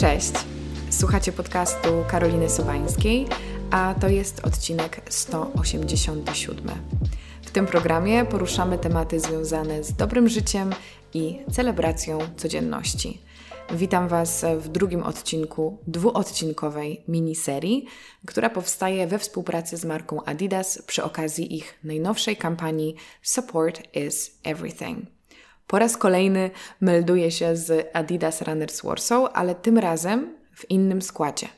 Cześć! Słuchacie podcastu Karoliny Sobańskiej, a to jest odcinek 187. W tym programie poruszamy tematy związane z dobrym życiem i celebracją codzienności. Witam Was w drugim odcinku dwuodcinkowej miniserii, która powstaje we współpracy z marką Adidas przy okazji ich najnowszej kampanii Support is Everything. Po raz kolejny melduję się z Adidas Runners Warsaw, ale tym razem w innym składzie.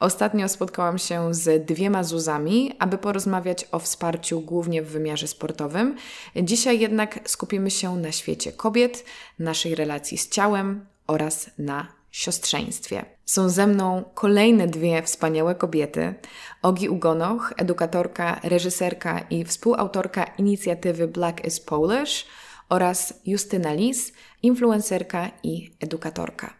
Ostatnio spotkałam się z dwiema Zuzami, aby porozmawiać o wsparciu głównie w wymiarze sportowym. Dzisiaj jednak skupimy się na świecie kobiet, naszej relacji z ciałem oraz na siostrzeństwie. Są ze mną kolejne dwie wspaniałe kobiety. Ogi Ugonoch, edukatorka, reżyserka i współautorka inicjatywy Black is Polish oraz Justyna Lis, influencerka i edukatorka.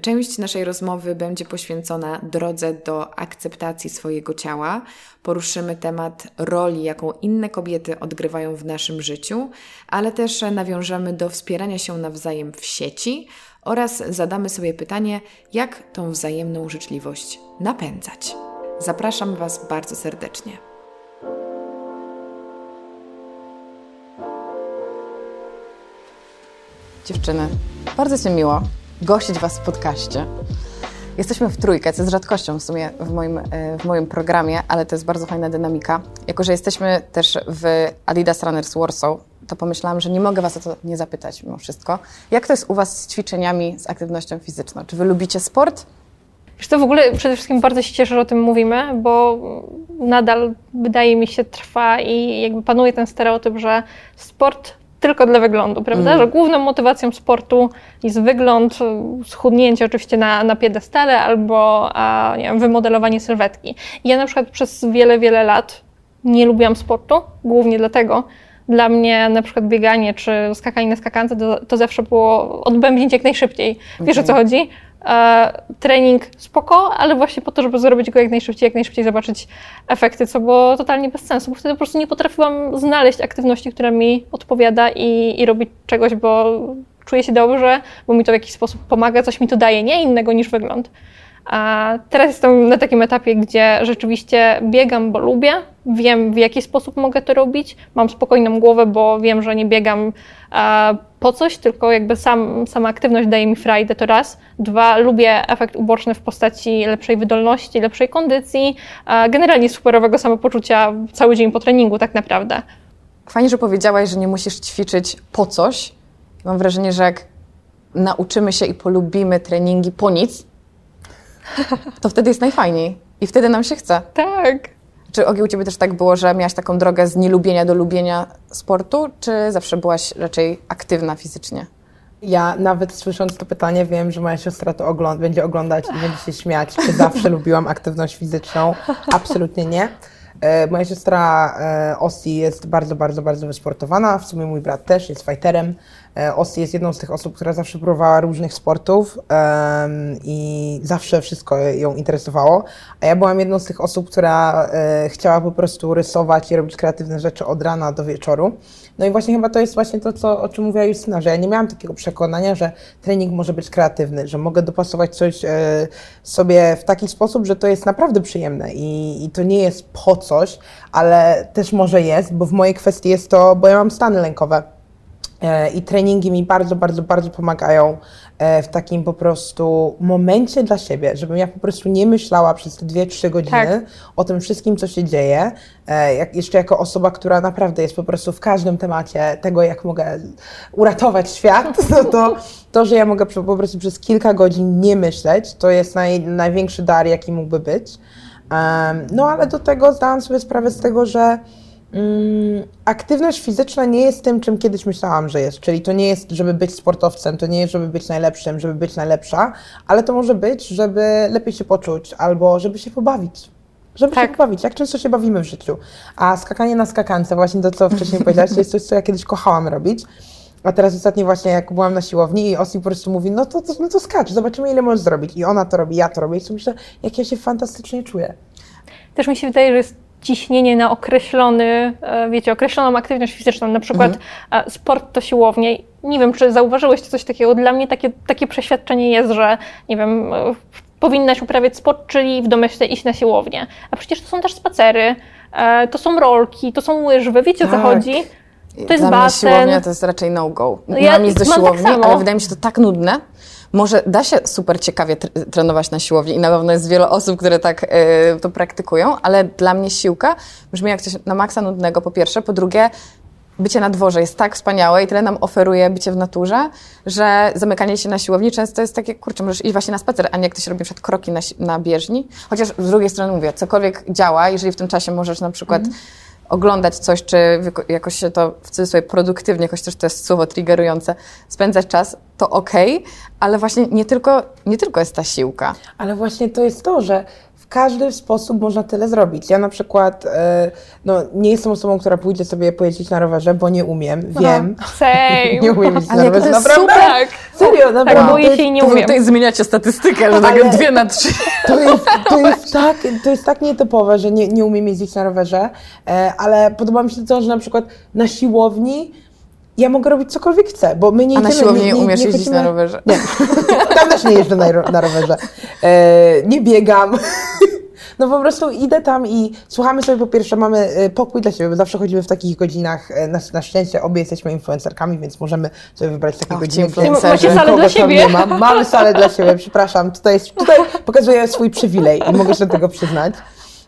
Część naszej rozmowy będzie poświęcona drodze do akceptacji swojego ciała. Poruszymy temat roli, jaką inne kobiety odgrywają w naszym życiu, ale też nawiążemy do wspierania się nawzajem w sieci oraz zadamy sobie pytanie, jak tą wzajemną życzliwość napędzać. Zapraszam Was bardzo serdecznie. Dziewczyny, bardzo mi miło gościć Was w podcaście. Jesteśmy w trójkę, co jest rzadkością w sumie w moim, e, w moim programie, ale to jest bardzo fajna dynamika. Jako, że jesteśmy też w Adidas Runners Warsaw, to pomyślałam, że nie mogę Was o to nie zapytać mimo wszystko. Jak to jest u Was z ćwiczeniami, z aktywnością fizyczną? Czy Wy lubicie sport? Wiesz to w ogóle przede wszystkim bardzo się cieszę, że o tym mówimy, bo nadal wydaje mi się trwa i jakby panuje ten stereotyp, że sport tylko dla wyglądu, prawda? Mm. Że główną motywacją sportu jest wygląd, schudnięcie oczywiście na, na piedestale albo a, nie wiem, wymodelowanie sylwetki. Ja na przykład przez wiele, wiele lat nie lubiłam sportu, głównie dlatego, dla mnie na przykład bieganie czy skakanie na skakance to, to zawsze było odbębnić jak najszybciej. Wiesz okay. o co chodzi? E, trening spoko, ale właśnie po to, żeby zrobić go jak najszybciej, jak najszybciej zobaczyć efekty, co było totalnie bez sensu, bo wtedy po prostu nie potrafiłam znaleźć aktywności, która mi odpowiada i, i robić czegoś, bo czuję się dobrze, bo mi to w jakiś sposób pomaga, coś mi to daje, nie innego niż wygląd. A teraz jestem na takim etapie, gdzie rzeczywiście biegam, bo lubię, wiem w jaki sposób mogę to robić, mam spokojną głowę, bo wiem, że nie biegam po coś, tylko jakby sam, sama aktywność daje mi frajdę, to raz. Dwa, lubię efekt uboczny w postaci lepszej wydolności, lepszej kondycji, generalnie superowego samopoczucia cały dzień po treningu tak naprawdę. Fajnie, że powiedziałaś, że nie musisz ćwiczyć po coś. Mam wrażenie, że jak nauczymy się i polubimy treningi po nic, to wtedy jest najfajniej i wtedy nam się chce. Tak. Czy Ogi u Ciebie też tak było, że miałaś taką drogę z nielubienia do lubienia sportu, czy zawsze byłaś raczej aktywna fizycznie? Ja nawet słysząc to pytanie wiem, że moja siostra to ogląd będzie oglądać i będzie się śmiać, czy zawsze lubiłam aktywność fizyczną. Absolutnie nie. E, moja siostra e, Osi jest bardzo, bardzo, bardzo wysportowana. W sumie mój brat też jest fighterem. E, Osi jest jedną z tych osób, która zawsze próbowała różnych sportów i zawsze wszystko ją interesowało. A ja byłam jedną z tych osób, która chciała po prostu rysować i robić kreatywne rzeczy od rana do wieczoru. No i właśnie chyba to jest właśnie to, co, o czym mówiła Justyna, że ja nie miałam takiego przekonania, że trening może być kreatywny, że mogę dopasować coś e, sobie w taki sposób, że to jest naprawdę przyjemne i, i to nie jest po coś, ale też może jest, bo w mojej kwestii jest to, bo ja mam stany lękowe. E, I treningi mi bardzo, bardzo, bardzo pomagają e, w takim po prostu momencie dla siebie, żebym ja po prostu nie myślała przez te 2-3 godziny tak. o tym wszystkim, co się dzieje. E, jak, jeszcze jako osoba, która naprawdę jest po prostu w każdym temacie tego, jak mogę uratować świat, no to to, że ja mogę po prostu przez kilka godzin nie myśleć, to jest naj, największy dar, jaki mógłby być. No ale do tego zdałam sobie sprawę z tego, że aktywność fizyczna nie jest tym, czym kiedyś myślałam, że jest. Czyli to nie jest, żeby być sportowcem, to nie jest, żeby być najlepszym, żeby być najlepsza, ale to może być, żeby lepiej się poczuć albo żeby się pobawić. Żeby tak. się pobawić. Jak często się bawimy w życiu. A skakanie na skakance, właśnie to, co wcześniej powiedziałaś, to jest coś, co ja kiedyś kochałam robić. A teraz ostatnio właśnie jak byłam na siłowni i Osi po prostu mówi, no to, to, no to skacz, zobaczymy ile możesz zrobić. I ona to robi, ja to robię i myślę, jak ja się fantastycznie czuję. Też mi się wydaje, że jest ciśnienie na określony, e, wiecie, określoną aktywność fizyczną, na przykład mhm. sport to siłownie. Nie wiem, czy zauważyłeś coś takiego. Dla mnie takie, takie przeświadczenie jest, że nie wiem, powinnaś uprawiać sport, czyli w domyśle iść na siłownię. A przecież to są też spacery, to są rolki, to są łyżwy, wiecie o co tak. chodzi? To jest Dla basen. siłownia to jest raczej no-go. No ja mam iść do tak siłowni, tak ale wydaje mi się to tak nudne. Może da się super ciekawie trenować na siłowni i na pewno jest wiele osób, które tak y, to praktykują, ale dla mnie siłka brzmi jak coś na maksa nudnego po pierwsze, po drugie bycie na dworze jest tak wspaniałe i tyle nam oferuje bycie w naturze, że zamykanie się na siłowni często jest takie, kurczę, możesz iść właśnie na spacer, a nie jak ktoś robi przed kroki na, na bieżni. Chociaż z drugiej strony mówię, cokolwiek działa, jeżeli w tym czasie możesz na przykład mm oglądać coś, czy jakoś się to w cudzysłowie produktywnie, choć też to jest słowo triggerujące, spędzać czas, to okej, okay, ale właśnie nie tylko, nie tylko jest ta siłka. Ale właśnie to jest to, że w każdy sposób można tyle zrobić. Ja na przykład e, no, nie jestem osobą, która pójdzie sobie pojeździć na rowerze, bo nie umiem, wiem. Same. nie umiem jeździć na rowerze, naprawdę. Super. Tak. Serio, naprawdę. Tak, boję się i nie umiem. Tutaj zmieniacie statystykę, że tak dwie na trzy. To jest, to jest, tak, to jest tak nietypowe, że nie, nie umiem jeździć na rowerze, e, ale podoba mi się to, że na przykład na siłowni ja mogę robić cokolwiek chcę, bo my nie A na siłowni nie, nie, umiesz nie jeździć na rowerze? Nie, tam też nie jeżdżę na, na rowerze. E, nie biegam. No po prostu idę tam i słuchamy sobie po pierwsze, mamy e, pokój dla siebie, bo zawsze chodzimy w takich godzinach, e, na, na szczęście obie jesteśmy influencerkami, więc możemy sobie wybrać takie Och, godziny, gdzie Macie salę dla siebie. nie ma. Mamy salę dla siebie, przepraszam, tutaj, jest, tutaj pokazuję swój przywilej i mogę się do tego przyznać.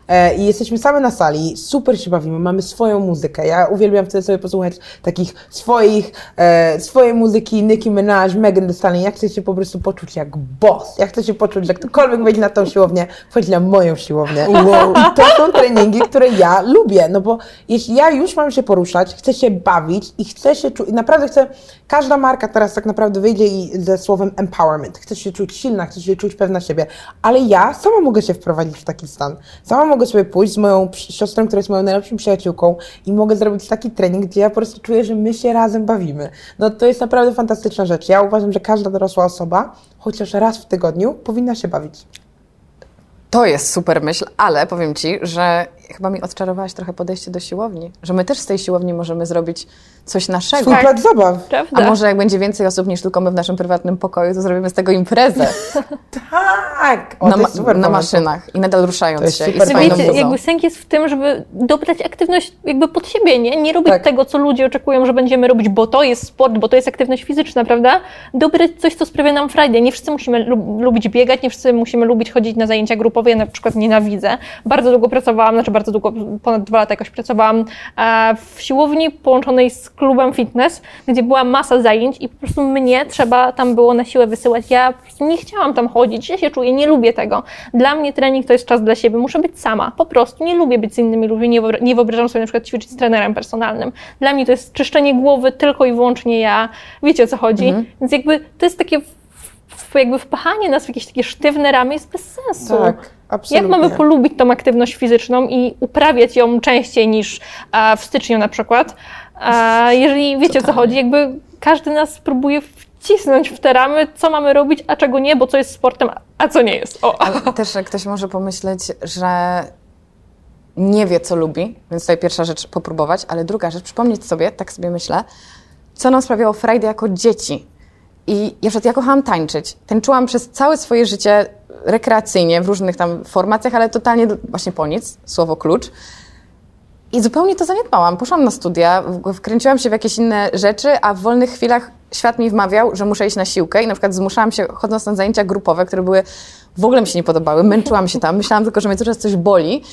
E, i jesteśmy same na sali, super się bawimy, mamy swoją muzykę. Ja uwielbiam wtedy sobie posłuchać takich swoich, e, swojej muzyki, Nicki Minaj, Megan Thee Stallion. Ja chcę się po prostu poczuć jak boss. Ja chcę się poczuć, że ktokolwiek wejdzie na tą siłownię, wchodzi na moją siłownię. Wow. I to są treningi, które ja lubię, no bo jeśli ja już mam się poruszać, chcę się bawić i chcę się czuć, naprawdę chcę, każda marka teraz tak naprawdę wyjdzie i ze słowem empowerment. Chcę się czuć silna, chcę się czuć pewna siebie, ale ja sama mogę się wprowadzić w taki stan. Sama mogę mogę sobie pójść z moją siostrą, która jest moją najlepszą przyjaciółką i mogę zrobić taki trening, gdzie ja po prostu czuję, że my się razem bawimy. No to jest naprawdę fantastyczna rzecz. Ja uważam, że każda dorosła osoba chociaż raz w tygodniu powinna się bawić. To jest super myśl, ale powiem Ci, że chyba mi odczarowałaś trochę podejście do siłowni, że my też z tej siłowni możemy zrobić coś naszego. Swój plac zabaw. Prawda. A może jak będzie więcej osób niż tylko my w naszym prywatnym pokoju, to zrobimy z tego imprezę. tak! O, na, ma na maszynach i nadal ruszając się. Super i wiecie, jakby sęk jest w tym, żeby dobrać aktywność jakby pod siebie, nie? Nie robić tak. tego, co ludzie oczekują, że będziemy robić, bo to jest sport, bo to jest aktywność fizyczna, prawda? Dobrać coś, co sprawia nam frajdę. Nie wszyscy musimy lubić biegać, nie wszyscy musimy lubić chodzić na zajęcia grupowe. Ja na przykład nienawidzę. Bardzo długo pracowałam, znaczy bardzo długo, ponad dwa lata jakoś pracowałam e, w siłowni połączonej z klubem fitness, gdzie była masa zajęć i po prostu mnie trzeba tam było na siłę wysyłać. Ja po prostu nie chciałam tam chodzić, ja się czuję, nie lubię tego. Dla mnie trening to jest czas dla siebie, muszę być sama, po prostu nie lubię być z innymi ludźmi, nie wyobrażam sobie na przykład ćwiczyć z trenerem personalnym. Dla mnie to jest czyszczenie głowy tylko i wyłącznie ja, wiecie o co chodzi, mhm. więc jakby to jest takie jakby wpachanie nas w jakieś takie sztywne ramy jest bez sensu. Tak. Absolutnie. Jak mamy polubić tą aktywność fizyczną i uprawiać ją częściej niż w styczniu na przykład? Jeżeli wiecie o co chodzi, jakby każdy nas próbuje wcisnąć w te ramy, co mamy robić, a czego nie, bo co jest sportem, a co nie jest. O. Ale też ktoś może pomyśleć, że nie wie, co lubi, więc tutaj pierwsza rzecz popróbować, ale druga rzecz, przypomnieć sobie, tak sobie myślę, co nam sprawiało frajdę jako dzieci. I ja przed ja kochałam tańczyć. Tańczyłam przez całe swoje życie rekreacyjnie, w różnych tam formacjach, ale totalnie właśnie po nic, słowo klucz. I zupełnie to zaniedbałam. Poszłam na studia, wkręciłam się w jakieś inne rzeczy, a w wolnych chwilach świat mi wmawiał, że muszę iść na siłkę i na przykład zmuszałam się, chodząc na zajęcia grupowe, które były, w ogóle mi się nie podobały, męczyłam się tam, myślałam tylko, że mnie cały czas coś boli,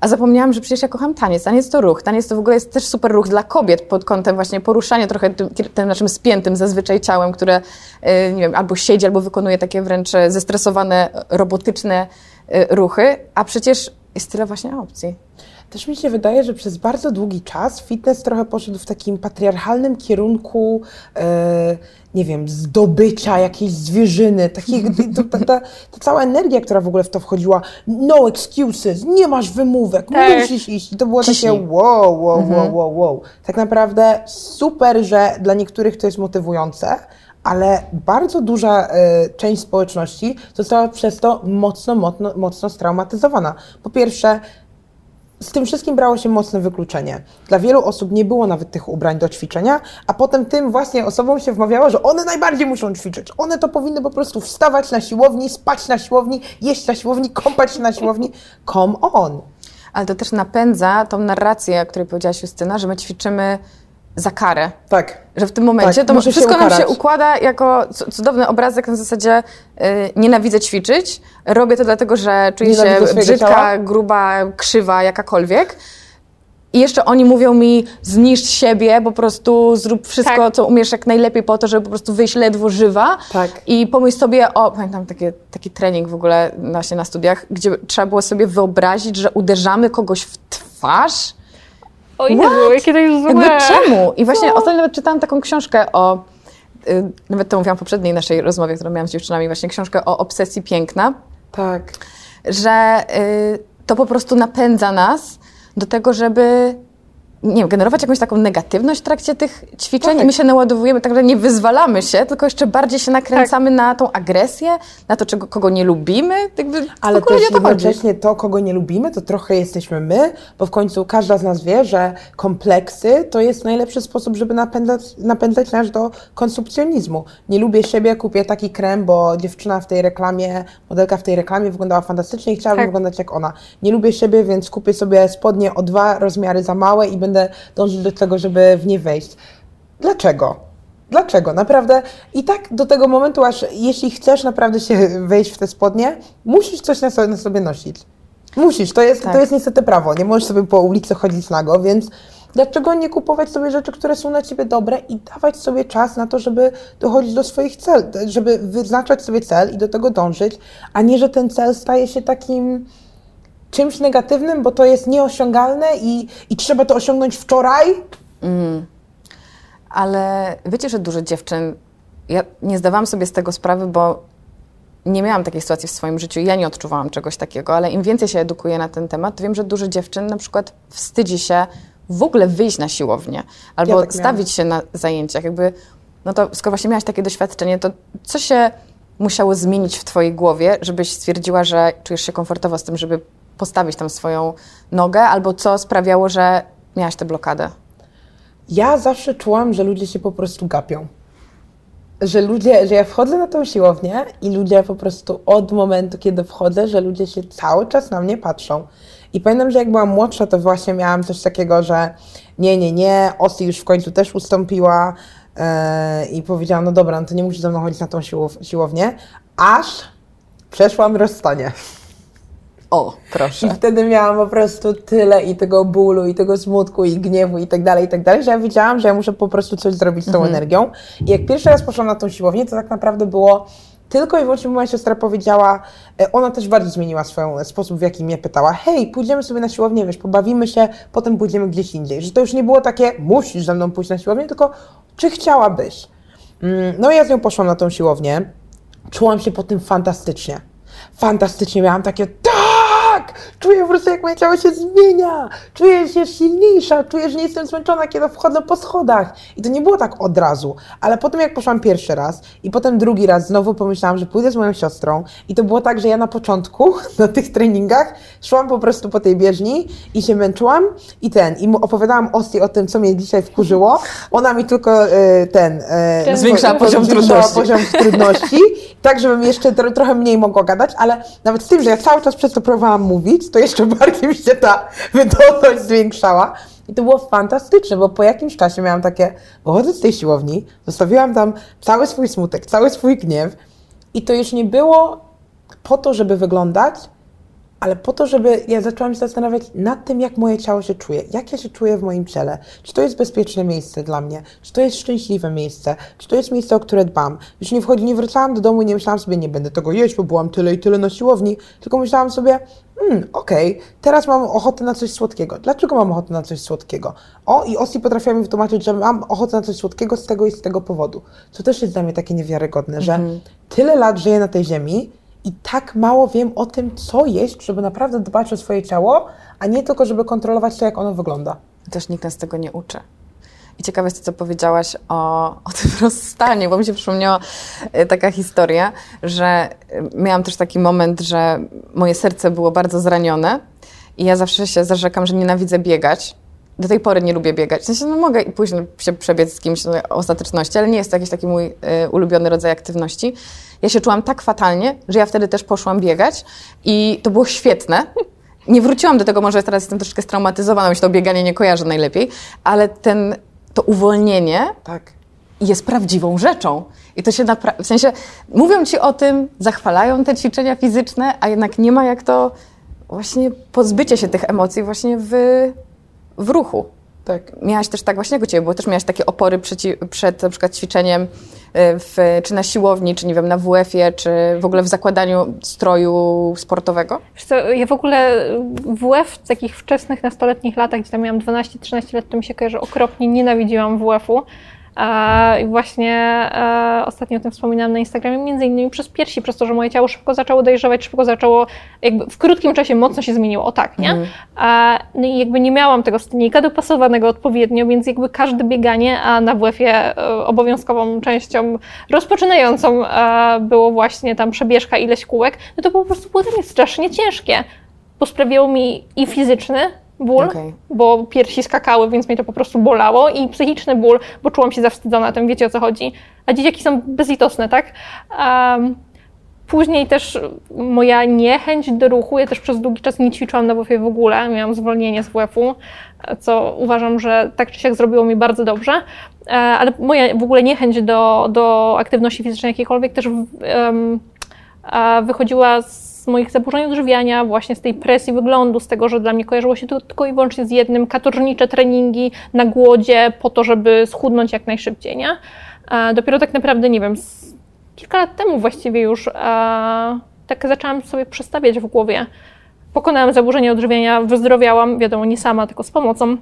a zapomniałam, że przecież ja kocham taniec. Taniec to ruch. Taniec to w ogóle jest też super ruch dla kobiet pod kątem właśnie poruszania trochę tym, tym naszym spiętym zazwyczaj ciałem, które y, nie wiem, albo siedzi, albo wykonuje takie wręcz zestresowane, robotyczne y, ruchy, a przecież jest tyle właśnie opcji. Też mi się wydaje, że przez bardzo długi czas fitness trochę poszedł w takim patriarchalnym kierunku, e, nie wiem, zdobycia jakiejś zwierzyny, takich, to, ta, ta, ta, cała energia, która w ogóle w to wchodziła, no excuses, nie masz wymówek, tak. musisz iść. I to było Ciśnij. takie wow, wow, mhm. wow, wow, wow. Tak naprawdę super, że dla niektórych to jest motywujące, ale bardzo duża y, część społeczności została przez to mocno, mocno, mocno straumatyzowana. Po pierwsze, z tym wszystkim brało się mocne wykluczenie. Dla wielu osób nie było nawet tych ubrań do ćwiczenia, a potem tym właśnie osobom się wmawiało, że one najbardziej muszą ćwiczyć. One to powinny po prostu wstawać na siłowni, spać na siłowni, jeść na siłowni, kąpać się na siłowni. Come on! Ale to też napędza tą narrację, o której powiedziałaś Justyna, że my ćwiczymy za karę. Tak. Że w tym momencie Tak, to muszę się wszystko nam się układa jako cu- cudowny obrazek na zasadzie y, nienawidzę ćwiczyć, robię to dlatego, że czuję Nienawidzę się brzydka, ciała? gruba, krzywa, jakakolwiek. I jeszcze oni mówią mi, zniszcz siebie, po prostu zrób wszystko, Tak. co umiesz jak najlepiej po to, żeby po prostu wyjść ledwo żywa. Tak. I pomyśl sobie, o, pamiętam takie, taki trening w ogóle właśnie na studiach, gdzie trzeba było sobie wyobrazić, że uderzamy kogoś w twarz. O Jezu, What? jakie to jest Jakby złe. czemu? I właśnie ostatnio nawet czytałam taką książkę o, y, nawet to mówiłam w poprzedniej naszej rozmowie, którą miałam z dziewczynami, właśnie książkę o obsesji piękna, Tak. że y, to po prostu napędza nas do tego, żeby nie wiem, generować jakąś taką negatywność w trakcie tych ćwiczeń Tak. i my się naładowujemy, tak że nie wyzwalamy się, tylko jeszcze bardziej się nakręcamy na tą agresję, na to, czego, kogo nie lubimy. Jakby Ale w ogóle też nie jednocześnie to, kogo nie lubimy, to trochę jesteśmy my, bo w końcu każda z nas wie, że kompleksy to jest najlepszy sposób, żeby napędzać, napędzać nas do konsumpcjonizmu. Nie lubię siebie, kupię taki krem, bo dziewczyna w tej reklamie, modelka w tej reklamie wyglądała fantastycznie i chciałabym Tak. wyglądać jak ona. Nie lubię siebie, więc kupię sobie spodnie o dwa rozmiary za małe i będę dążyć do tego, żeby w nie wejść. Dlaczego? Dlaczego? Naprawdę i tak do tego momentu, aż jeśli chcesz naprawdę się wejść w te spodnie, musisz coś na sobie, na sobie nosić. Musisz, to jest, Tak. to jest niestety prawo. Nie możesz sobie po ulicy chodzić nago, więc dlaczego nie kupować sobie rzeczy, które są na ciebie dobre i dawać sobie czas na to, żeby dochodzić do swoich celów, żeby wyznaczać sobie cel i do tego dążyć, a nie, że ten cel staje się takim czymś negatywnym, bo to jest nieosiągalne i, i trzeba to osiągnąć wczoraj. Ale wiecie, że dużo dziewczyn, ja nie zdawałam sobie z tego sprawy, bo nie miałam takiej sytuacji w swoim życiu i ja nie odczuwałam czegoś takiego, ale im więcej się edukuję na ten temat, to wiem, że dużo dziewczyn na przykład wstydzi się w ogóle wyjść na siłownię albo Ja tak stawić się na zajęciach. Jakby, no to skoro właśnie miałaś takie doświadczenie, to co się musiało zmienić w twojej głowie, żebyś stwierdziła, że czujesz się komfortowo z tym, żeby postawić tam swoją nogę, albo co sprawiało, że miałaś tę blokadę? Ja zawsze czułam, że ludzie się po prostu gapią. Że ludzie, że ja wchodzę na tą siłownię i ludzie po prostu od momentu, kiedy wchodzę, że ludzie się cały czas na mnie patrzą. I pamiętam, że jak byłam młodsza, to właśnie miałam coś takiego, że nie, nie, nie, Osi już w końcu też ustąpiła e, i powiedziałam, no dobra, no to nie musisz ze mną chodzić na tą siłow- siłownię, aż przeszłam rozstanie. O, proszę. I wtedy miałam po prostu tyle i tego bólu, i tego smutku, i gniewu, i tak dalej, i tak dalej, że ja wiedziałam, że ja muszę po prostu coś zrobić z tą energią. I jak pierwszy raz poszłam na tą siłownię, to tak naprawdę było tylko i wyłącznie, moja siostra powiedziała, e, ona też bardzo zmieniła swój sposób, w jaki mnie pytała, hej, pójdziemy sobie na siłownię, wiesz, pobawimy się, potem pójdziemy gdzieś indziej. Że to już nie było takie, musisz ze mną pójść na siłownię, tylko czy chciałabyś? Mm, No i ja z nią poszłam na tą siłownię. Czułam się po tym fantastycznie. Fantastycznie miałam takie tak! Czuję po prostu, jak moje ciało się zmienia. Czuję się silniejsza, czuję, że nie jestem zmęczona, kiedy wchodzę po schodach. I to nie było tak od razu, ale potem jak poszłam pierwszy raz i potem drugi raz znowu pomyślałam, że pójdę z moją siostrą i to było tak, że ja na początku na tych treningach szłam po prostu po tej bieżni i się męczyłam i ten, i mu opowiadałam Osti o tym, co mnie dzisiaj wkurzyło. Ona mi tylko e, ten... Ten- Zwiększała poziom zwiększała trudności. poziom trudności, tak żebym jeszcze tro, trochę mniej mogła gadać, ale nawet z tym, że ja cały czas przez to próbowałam mówić, to jeszcze bardziej mi się ta wydolność zwiększała. I to było fantastyczne, bo po jakimś czasie miałam takie, wychodzę z tej siłowni, zostawiłam tam cały swój smutek, cały swój gniew i to już nie było po to, żeby wyglądać, ale po to, żeby ja zaczęłam się zastanawiać nad tym, jak moje ciało się czuje, jak ja się czuję w moim ciele, czy to jest bezpieczne miejsce dla mnie, czy to jest szczęśliwe miejsce, czy to jest miejsce, o które dbam. Już nie wchodzi, nie wracałam do domu i nie myślałam sobie, nie będę tego jeść, bo byłam tyle i tyle na siłowni, tylko myślałam sobie, hmm, okej, teraz mam ochotę na coś słodkiego. Dlaczego mam ochotę na coś słodkiego? O, i Osi potrafiła mi wytłumaczyć, że mam ochotę na coś słodkiego z tego i z tego powodu. Co też jest dla mnie takie niewiarygodne, że tyle lat żyję na tej ziemi, i tak mało wiem o tym, co jeść, żeby naprawdę dbać o swoje ciało, a nie tylko, żeby kontrolować to, jak ono wygląda. Też nikt nas tego nie uczy. I ciekawe jest to, co powiedziałaś o, o tym rozstaniu, bo mi się przypomniała e, taka historia, że e, miałam też taki moment, że moje serce było bardzo zranione I ja zawsze się zarzekam, że nienawidzę biegać. Do tej pory nie lubię biegać. W sensie, no mogę i później się przebiec z kimś no, o ostateczności, ale nie jest to jakiś taki mój y, ulubiony rodzaj aktywności. Ja się czułam tak fatalnie, że ja wtedy też poszłam biegać i to było świetne. Nie wróciłam do tego, może teraz jestem troszeczkę straumatyzowana, mi się to bieganie nie kojarzy najlepiej, ale ten, to uwolnienie Tak. jest prawdziwą rzeczą. I to się naprawdę, w sensie, mówią ci o tym, zachwalają te ćwiczenia fizyczne, a jednak nie ma jak to właśnie pozbycie się tych emocji właśnie w, w ruchu. Tak. Miałaś też tak właśnie jak u Ciebie, bo też miałaś takie opory przeci, przed na przykład ćwiczeniem y, w, czy na siłowni, czy nie wiem, na WF-ie, czy w ogóle w zakładaniu stroju sportowego? Wiesz co, ja w ogóle WF w takich wczesnych nastoletnich latach, gdzie tam miałam 12-13 lat, to mi się kojarzy okropnie, nienawidziłam WF-u. I właśnie e, ostatnio o tym wspominałam na Instagramie, między innymi przez piersi, przez to, że moje ciało szybko zaczęło dojrzewać, szybko zaczęło, jakby w krótkim czasie mocno się zmieniło, o tak, nie? E, no i jakby nie miałam tego stynika dopasowanego odpowiednio, więc jakby każde bieganie, a na WF-ie e, obowiązkową częścią rozpoczynającą e, było właśnie tam przebieżka, ileś kółek, no to po prostu było dla mnie strasznie ciężkie, bo sprawiało mi i fizyczny ból, Okej. bo piersi skakały, więc mnie to po prostu bolało i psychiczny ból, bo czułam się zawstydzona tym, wiecie o co chodzi. A dzieciaki są bezlitosne, tak? Um, później też moja niechęć do ruchu, ja też przez długi czas nie ćwiczyłam na WF-ie w ogóle, miałam zwolnienie z WF-u, co uważam, że tak czy siak zrobiło mi bardzo dobrze, E, ale moja w ogóle niechęć do, do aktywności fizycznej jakiejkolwiek też um, wychodziła z moich zaburzeń odżywiania, właśnie z tej presji wyglądu, z tego, że dla mnie kojarzyło się to tylko i wyłącznie z jednym, katorżnicze treningi na głodzie po to, żeby schudnąć jak najszybciej, nie? Dopiero tak naprawdę, nie wiem, kilka lat temu właściwie już tak zaczęłam sobie przestawiać w głowie. Pokonałam zaburzenia odżywiania, wyzdrowiałam, wiadomo, nie sama, tylko z pomocą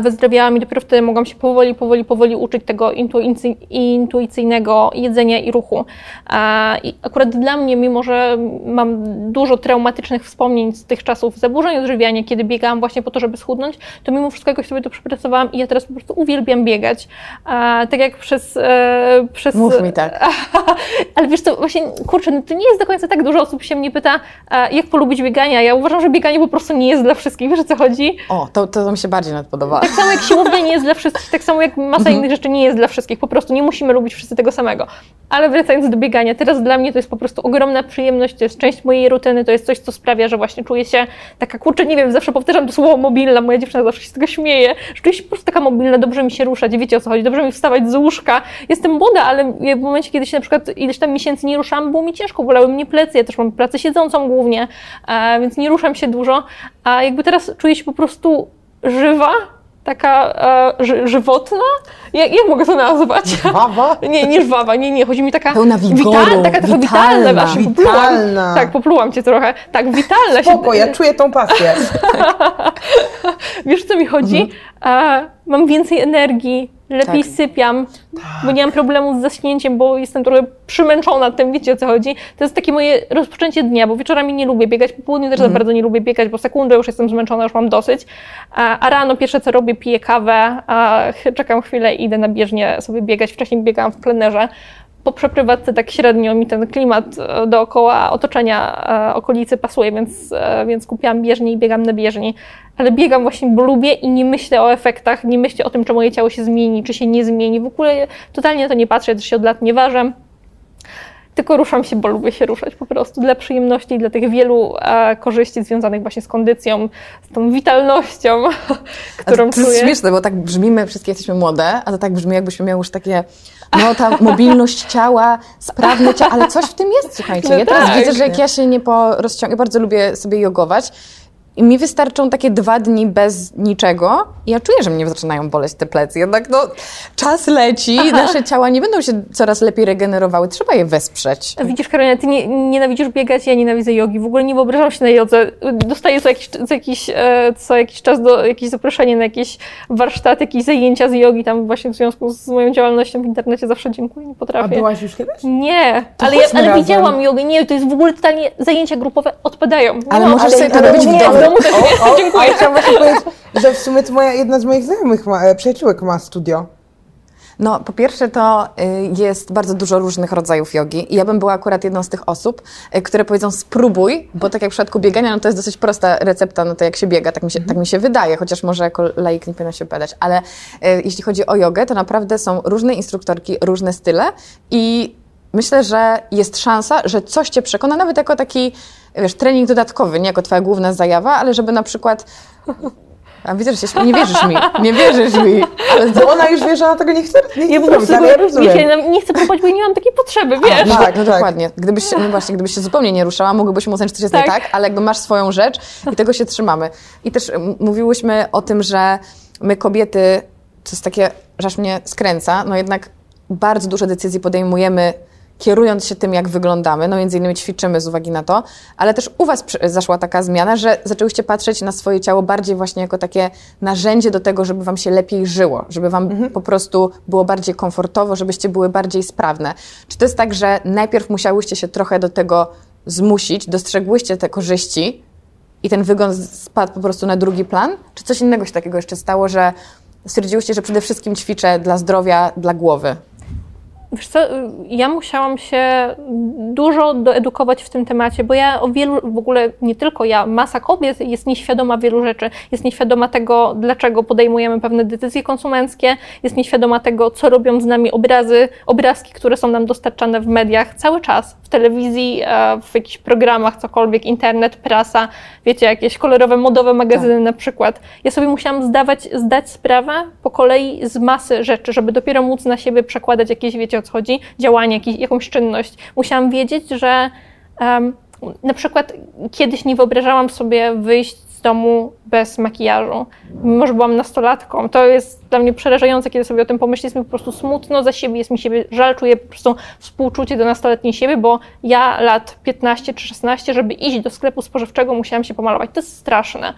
wyzdrowiałam i dopiero wtedy mogłam się powoli, powoli, powoli uczyć tego intuicy, intuicyjnego jedzenia i ruchu. E, I akurat dla mnie, mimo że mam dużo traumatycznych wspomnień z tych czasów zaburzeń odżywiania, kiedy biegałam właśnie po to, żeby schudnąć, to mimo wszystko jakoś sobie to przepracowałam i ja teraz po prostu uwielbiam biegać. E, tak jak przez... e, przez Mów mi tak. ale wiesz co, właśnie, kurczę, no to nie jest do końca tak dużo osób się mnie pyta, e, jak polubić biegania. Ja uważam, że bieganie po prostu nie jest dla wszystkich. Wiesz o co chodzi? O, to, to mi się bardziej nawet Tak samo jak siłownia nie jest dla wszystkich, tak samo jak masa innych rzeczy nie jest dla wszystkich. Po prostu nie musimy lubić wszyscy tego samego. Ale wracając do biegania, teraz dla mnie to jest po prostu ogromna przyjemność, to jest część mojej rutyny, to jest coś, co sprawia, że właśnie czuję się taka, kurczę, nie wiem, zawsze powtarzam to słowo mobilna, moja dziewczyna zawsze się z tego śmieje, że czuję się po prostu taka mobilna, dobrze mi się ruszać, wiecie o co chodzi, dobrze mi wstawać z łóżka. Jestem młoda, ale w momencie, kiedy się na przykład ileś tam miesięcy nie ruszam, było mi ciężko, bolały mnie plecy, ja też mam pracę siedzącą głównie, e, więc nie ruszam się dużo, a jakby teraz czuję się po prostu żywa, taka e, ży, żywotna? Jak, jak mogę to nazwać? Żwawa? Nie, nie żwawa, nie, nie, chodzi mi taka Pełna wigoru, witalna, taka trochę witalna. witalna, aż. Witalna. Tak, poplułam cię trochę. Tak, witalna Spoko, się. ja czuję tą pasję. Wiesz, o co mi chodzi? E, mam więcej energii, lepiej Tak. sypiam, bo nie mam problemu z zaśnięciem, bo jestem trochę przymęczona tym, wiecie o co chodzi. To jest takie moje rozpoczęcie dnia, bo wieczorami nie lubię biegać, po południu też za bardzo nie lubię biegać, bo sekundę już jestem zmęczona, już mam dosyć. A, rano pierwsze co robię, piję kawę, a czekam chwilę idę na bieżnię sobie biegać. Wcześniej biegałam w plenerze. Po przeprowadzce tak średnio mi ten klimat e, dookoła otoczenia e, okolicy pasuje, więc, e, więc kupiłam bieżnię i biegam na bieżni. Ale biegam właśnie, bo lubię i nie myślę o efektach, nie myślę o tym, czy moje ciało się zmieni, czy się nie zmieni. W ogóle totalnie to nie patrzę, ja też się od lat nie ważę. Tylko ruszam się, bo lubię się ruszać po prostu dla przyjemności i dla tych wielu e, korzyści związanych właśnie z kondycją, z tą witalnością, którą to jest czuję. śmieszne, bo tak brzmimy, wszystkie jesteśmy młode, a to tak brzmi, jakbyśmy miały już takie, no ta mobilność ciała, sprawne ciało, ale coś w tym jest, słuchajcie. No ja teraz tak. widzę, że jak ja się nie porozciągam, ja bardzo lubię sobie jogować i mi wystarczą takie dwa dni bez niczego i ja czuję, że mnie zaczynają boleć te plecy. Jednak no, czas leci, nasze ciała nie będą się coraz lepiej regenerowały, trzeba je wesprzeć. Widzisz, Karolina, ty nie, nienawidzisz biegać, ja nienawidzę jogi. W ogóle nie wyobrażam się na jodze. Dostaję co jakiś, co jakiś, e, co jakiś czas do, jakieś zaproszenie na jakieś warsztaty, jakieś zajęcia z jogi, tam właśnie w związku z moją działalnością w internecie zawsze dziękuję, nie A potrafię. byłaś już kiedyś? Nie, To ale, ja, ale widziałam jogę. Nie, to jest w ogóle totalnie zajęcia grupowe odpadają. Ale mam- możesz sobie to robić w domu. Domu też nie. Dziękuję. Ale chciałam właśnie powiedzieć, że w sumie to moja, jedna z moich znajomych, ma, e, przyjaciółek ma studio. No, po pierwsze to y, jest bardzo dużo różnych rodzajów jogi i ja bym była akurat jedną z tych osób, y, które powiedzą spróbuj, bo tak jak w przypadku biegania, no to jest dosyć prosta recepta, no to jak się biega, tak mi się, tak mi się wydaje, chociaż może jako laik nie powinno się badać, ale y, jeśli chodzi o jogę, to naprawdę są różne instruktorki, różne style i myślę, że jest szansa, że coś Cię przekona, nawet jako taki, wiesz, trening dodatkowy, nie jako Twoja główna zajawa, ale żeby na przykład... A widzę, że się nie wierzysz mi, nie wierzysz mi. Ale ona już wie, że ona tego nie chce, nie po zrobić, prostu ale ja rozumiem. no, nie chcę próbować, bo nie mam takiej potrzeby, wiesz. No tak, tak, no tak. dokładnie. Gdybyś się, no właśnie, gdybyś się zupełnie nie ruszała, mógłbyśmy uznać, że coś jest nie Tak. tak, ale jakby masz swoją rzecz i tego się trzymamy. I też mówiłyśmy o tym, że my kobiety, to jest takie, że aż mnie skręca, no jednak bardzo dużo decyzji podejmujemy kierując się tym, jak wyglądamy, no między innymi ćwiczymy z uwagi na to, ale też u Was zaszła taka zmiana, że zaczęłyście patrzeć na swoje ciało bardziej właśnie jako takie narzędzie do tego, żeby Wam się lepiej żyło, żeby Wam po prostu było bardziej komfortowo, żebyście były bardziej sprawne. Czy to jest tak, że najpierw musiałyście się trochę do tego zmusić, dostrzegłyście te korzyści i ten wygląd spadł po prostu na drugi plan? Czy coś innego się takiego jeszcze stało, że stwierdziłyście, że przede wszystkim ćwiczę dla zdrowia, dla głowy? Wiesz co, ja musiałam się dużo doedukować w tym temacie, bo ja o wielu, w ogóle nie tylko ja, masa kobiet jest nieświadoma wielu rzeczy. Jest nieświadoma tego, dlaczego podejmujemy pewne decyzje konsumenckie, jest nieświadoma tego, co robią z nami obrazy, obrazki, które są nam dostarczane w mediach cały czas, telewizji, e, w jakichś programach, cokolwiek, internet, prasa, wiecie, jakieś kolorowe, modowe magazyny na przykład. Ja sobie musiałam zdawać, zdać sprawę po kolei z masy rzeczy, żeby dopiero móc na siebie przekładać jakieś, wiecie o co chodzi, działanie, jakiś, jakąś czynność. Musiałam wiedzieć, że em, na przykład kiedyś nie wyobrażałam sobie wyjść domu bez makijażu, mimo że byłam nastolatką. To jest dla mnie przerażające, kiedy sobie o tym pomyślę. Jest mi po prostu smutno za siebie, jest mi siebie żal, czuję po prostu współczucie do nastoletniej siebie, bo ja lat 15 czy 16, żeby iść do sklepu spożywczego, musiałam się pomalować. To jest straszne.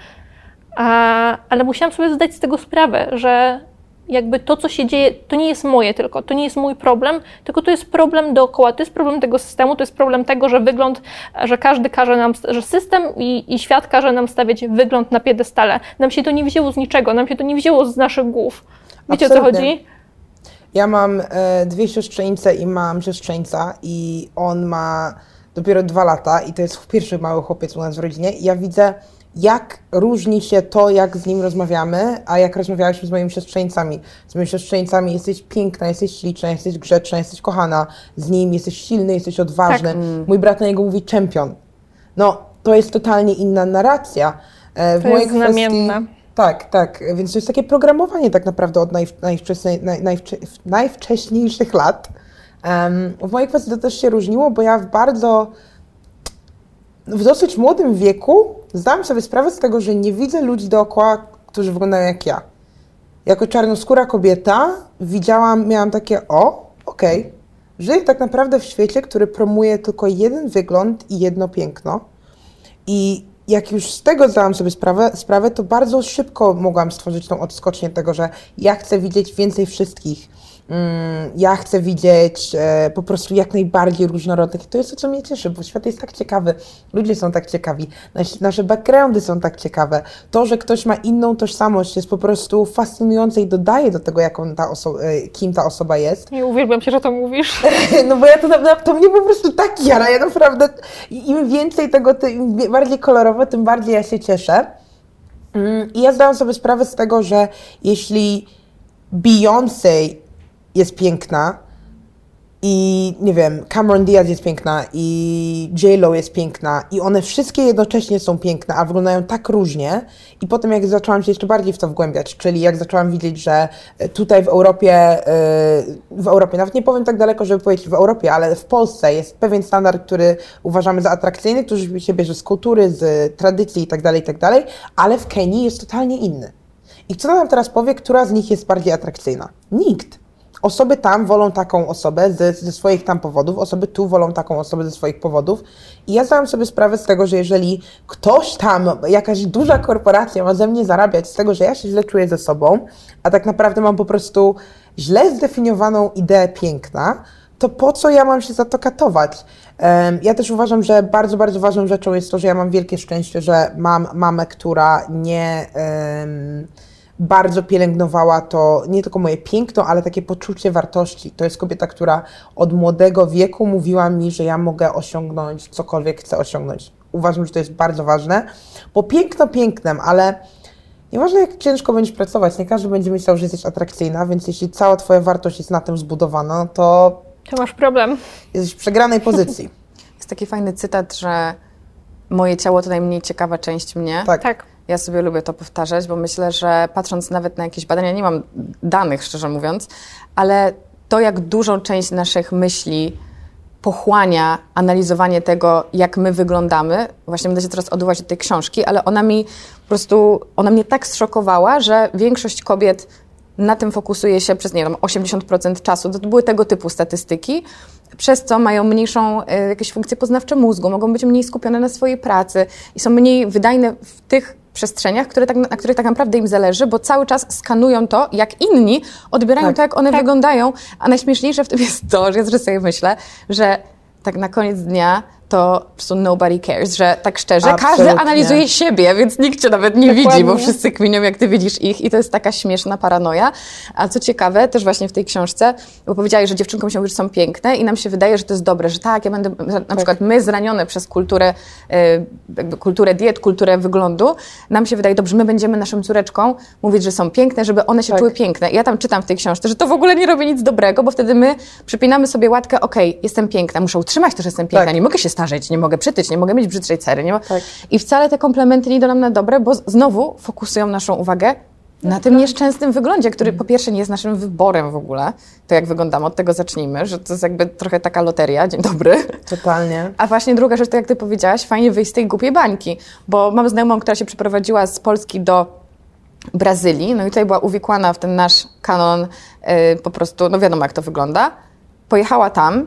A, ale musiałam sobie zdać z tego sprawę, że jakby to, co się dzieje, to nie jest moje tylko, to nie jest mój problem, tylko to jest problem dookoła, to jest problem tego systemu, to jest problem tego, że wygląd, że każdy każe nam, że system i, i świat każe nam stawiać wygląd na piedestale. Nam się to nie wzięło z niczego, nam się to nie wzięło z naszych głów. Wiecie o co Absolutnie. chodzi? Ja mam e, dwie siostrzeńce i mam siostrzeńca i on ma dopiero dwa lata i to jest pierwszy mały chłopiec u nas w rodzinie i ja widzę, jak różni się to, jak z nim rozmawiamy, a jak rozmawialiśmy z moimi siostrzeńcami. Z moimi siostrzeńcami jesteś piękna, jesteś śliczna, jesteś grzeczna, jesteś kochana. Z nim jesteś silny, jesteś odważny. Tak. Mój brat na niego mówi czempion. No, to jest totalnie inna narracja. E, w To mojej jest znamienne. tak, tak. Więc to jest takie programowanie tak naprawdę od najwcześniejszych lat. Em, w mojej kwestii to też się różniło, bo ja w bardzo, w dosyć młodym wieku zdałam sobie sprawę z tego, że nie widzę ludzi dookoła, którzy wyglądają jak ja. Jako czarnoskóra kobieta widziałam, miałam takie, o, okej, żyję tak naprawdę w świecie, który promuje tylko jeden wygląd i jedno piękno. I jak już z tego zdałam sobie sprawę, sprawę, to bardzo szybko mogłam stworzyć tą odskocznię tego, że ja chcę widzieć więcej wszystkich. Mm, ja chcę widzieć e, po prostu jak najbardziej różnorodnych. To jest to, co mnie cieszy, bo świat jest tak ciekawy, ludzie są tak ciekawi, nasze, backgroundy są tak ciekawe. To, że ktoś ma inną tożsamość jest po prostu fascynujące i dodaje do tego, jaką ta oso- e, kim ta osoba jest. Nie uwielbiam się, że to mówisz. No bo ja to, to mnie po prostu tak jara, ja naprawdę, im więcej tego, tym bardziej kolorowo, tym bardziej ja się cieszę. Mm, I ja zdałam sobie sprawę z tego, że jeśli Beyoncé jest piękna i nie wiem, Cameron Diaz jest piękna i J-Lo jest piękna i one wszystkie jednocześnie są piękne, a wyglądają tak różnie i potem jak zaczęłam się jeszcze bardziej w to wgłębiać, czyli jak zaczęłam widzieć, że e, tutaj w Europie, e, w Europie, nawet nie powiem tak daleko, żeby powiedzieć w Europie, ale w Polsce jest pewien standard, który uważamy za atrakcyjny, który się bierze z kultury, z tradycji itd., itd., ale w Kenii jest totalnie inny. I kto nam teraz powie, która z nich jest bardziej atrakcyjna? Nikt. Osoby tam wolą taką osobę ze, ze swoich tam powodów, osoby tu wolą taką osobę ze swoich powodów. I ja zdałam sobie sprawę z tego, że jeżeli ktoś tam, jakaś duża korporacja ma ze mnie zarabiać z tego, że ja się źle czuję ze sobą, a tak naprawdę mam po prostu źle zdefiniowaną ideę piękna, to po co ja mam się za to katować? Ja też uważam, że bardzo, bardzo ważną rzeczą jest to, że ja mam wielkie szczęście, że mam mamę, która nie. Bardzo pielęgnowała to nie tylko moje piękno, ale takie poczucie wartości. To jest kobieta, która od młodego wieku mówiła mi, że ja mogę osiągnąć cokolwiek chcę osiągnąć. Uważam, że to jest bardzo ważne, bo piękno pięknem, ale nieważne jak ciężko będziesz pracować, nie każdy będzie myślał, że jesteś atrakcyjna, więc jeśli cała twoja wartość jest na tym zbudowana, to To masz problem. jesteś w przegranej pozycji. Jest taki fajny cytat, że moje ciało to najmniej ciekawa część mnie. Tak. Tak. Ja sobie lubię to powtarzać, bo myślę, że patrząc nawet na jakieś badania, nie mam danych, szczerze mówiąc, ale to, jak dużą część naszych myśli pochłania analizowanie tego, jak my wyglądamy, właśnie będę się teraz odwołać do tej książki, ale ona mi po prostu, ona mnie tak zszokowała, że większość kobiet na tym fokusuje się przez, nie wiem, 80% czasu. To były tego typu statystyki, przez co mają mniejszą e, jakieś funkcje poznawcze mózgu, mogą być mniej skupione na swojej pracy i są mniej wydajne w tych przestrzeniach, które tak, na których tak naprawdę im zależy, bo cały czas skanują to, jak inni odbierają Tak. to, jak one wyglądają. A najśmieszniejsze w tym jest to, że ja sobie myślę, że tak na koniec dnia to po prostu nobody cares, że tak szczerze, każdy Absolutnie. analizuje siebie, więc nikt cię nawet nie widzi, bo Dokładnie. wszyscy kminią, jak ty widzisz ich i to jest taka śmieszna paranoja. A co ciekawe, też właśnie w tej książce, bo powiedziałeś, że dziewczynkom się mówi, że są piękne i nam się wydaje, że to jest dobre, że tak, ja będę, na przykład my zranione przez kulturę, e, jakby kulturę diet, kulturę wyglądu, nam się wydaje, dobrze, my będziemy naszym córeczkom mówić, że są piękne, żeby one się Tak. czuły piękne. I ja tam czytam w tej książce, że to w ogóle nie robi nic dobrego, bo wtedy my przypinamy sobie łatkę, okej, jestem piękna, muszę utrzymać to, że jestem piękna, Tak. nie mogę się starzeć, nie mogę przytyć, nie mogę mieć brzydszej cery. Nie mo- Tak. I wcale te komplementy nie idą nam na dobre, bo znowu fokusują naszą uwagę na tym nieszczęsnym wyglądzie, który po pierwsze nie jest naszym wyborem w ogóle, to jak wyglądamy, od tego zacznijmy, że to jest jakby trochę taka loteria, dzień dobry. Totalnie. A właśnie druga rzecz, to jak ty powiedziałaś, fajnie wyjść z tej głupiej bańki, bo mam znajomą, która się przeprowadziła z Polski do Brazylii, no i tutaj była uwikłana w ten nasz kanon, y, po prostu, no wiadomo jak to wygląda. Pojechała tam,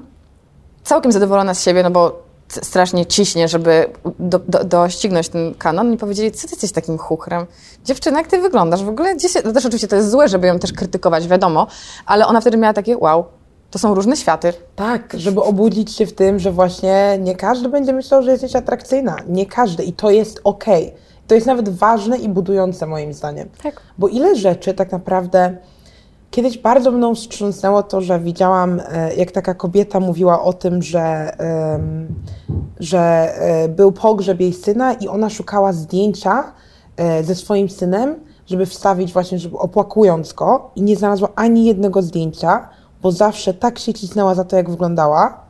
całkiem zadowolona z siebie, no bo strasznie ciśnie, żeby do, do, doścignąć ten kanon i powiedzieli, co ty jesteś takim chuchrem? Dziewczyna, jak ty wyglądasz? W ogóle gdzie się... No też oczywiście to jest złe, żeby ją też krytykować, wiadomo, ale ona wtedy miała takie, wow, to są różne światy. Tak, żeby obudzić się w tym, że właśnie nie każdy będzie myślał, że jesteś atrakcyjna. Nie każdy i to jest okej. To jest nawet ważne i budujące moim zdaniem. Tak. Bo ile rzeczy tak naprawdę. Kiedyś bardzo mną wstrząsnęło to, że widziałam, e, jak taka kobieta mówiła o tym, że, że e, był pogrzeb jej syna i ona szukała zdjęcia e, ze swoim synem, żeby wstawić właśnie, żeby opłakując go i nie znalazła ani jednego zdjęcia, bo zawsze tak się cisnęła za to, jak wyglądała,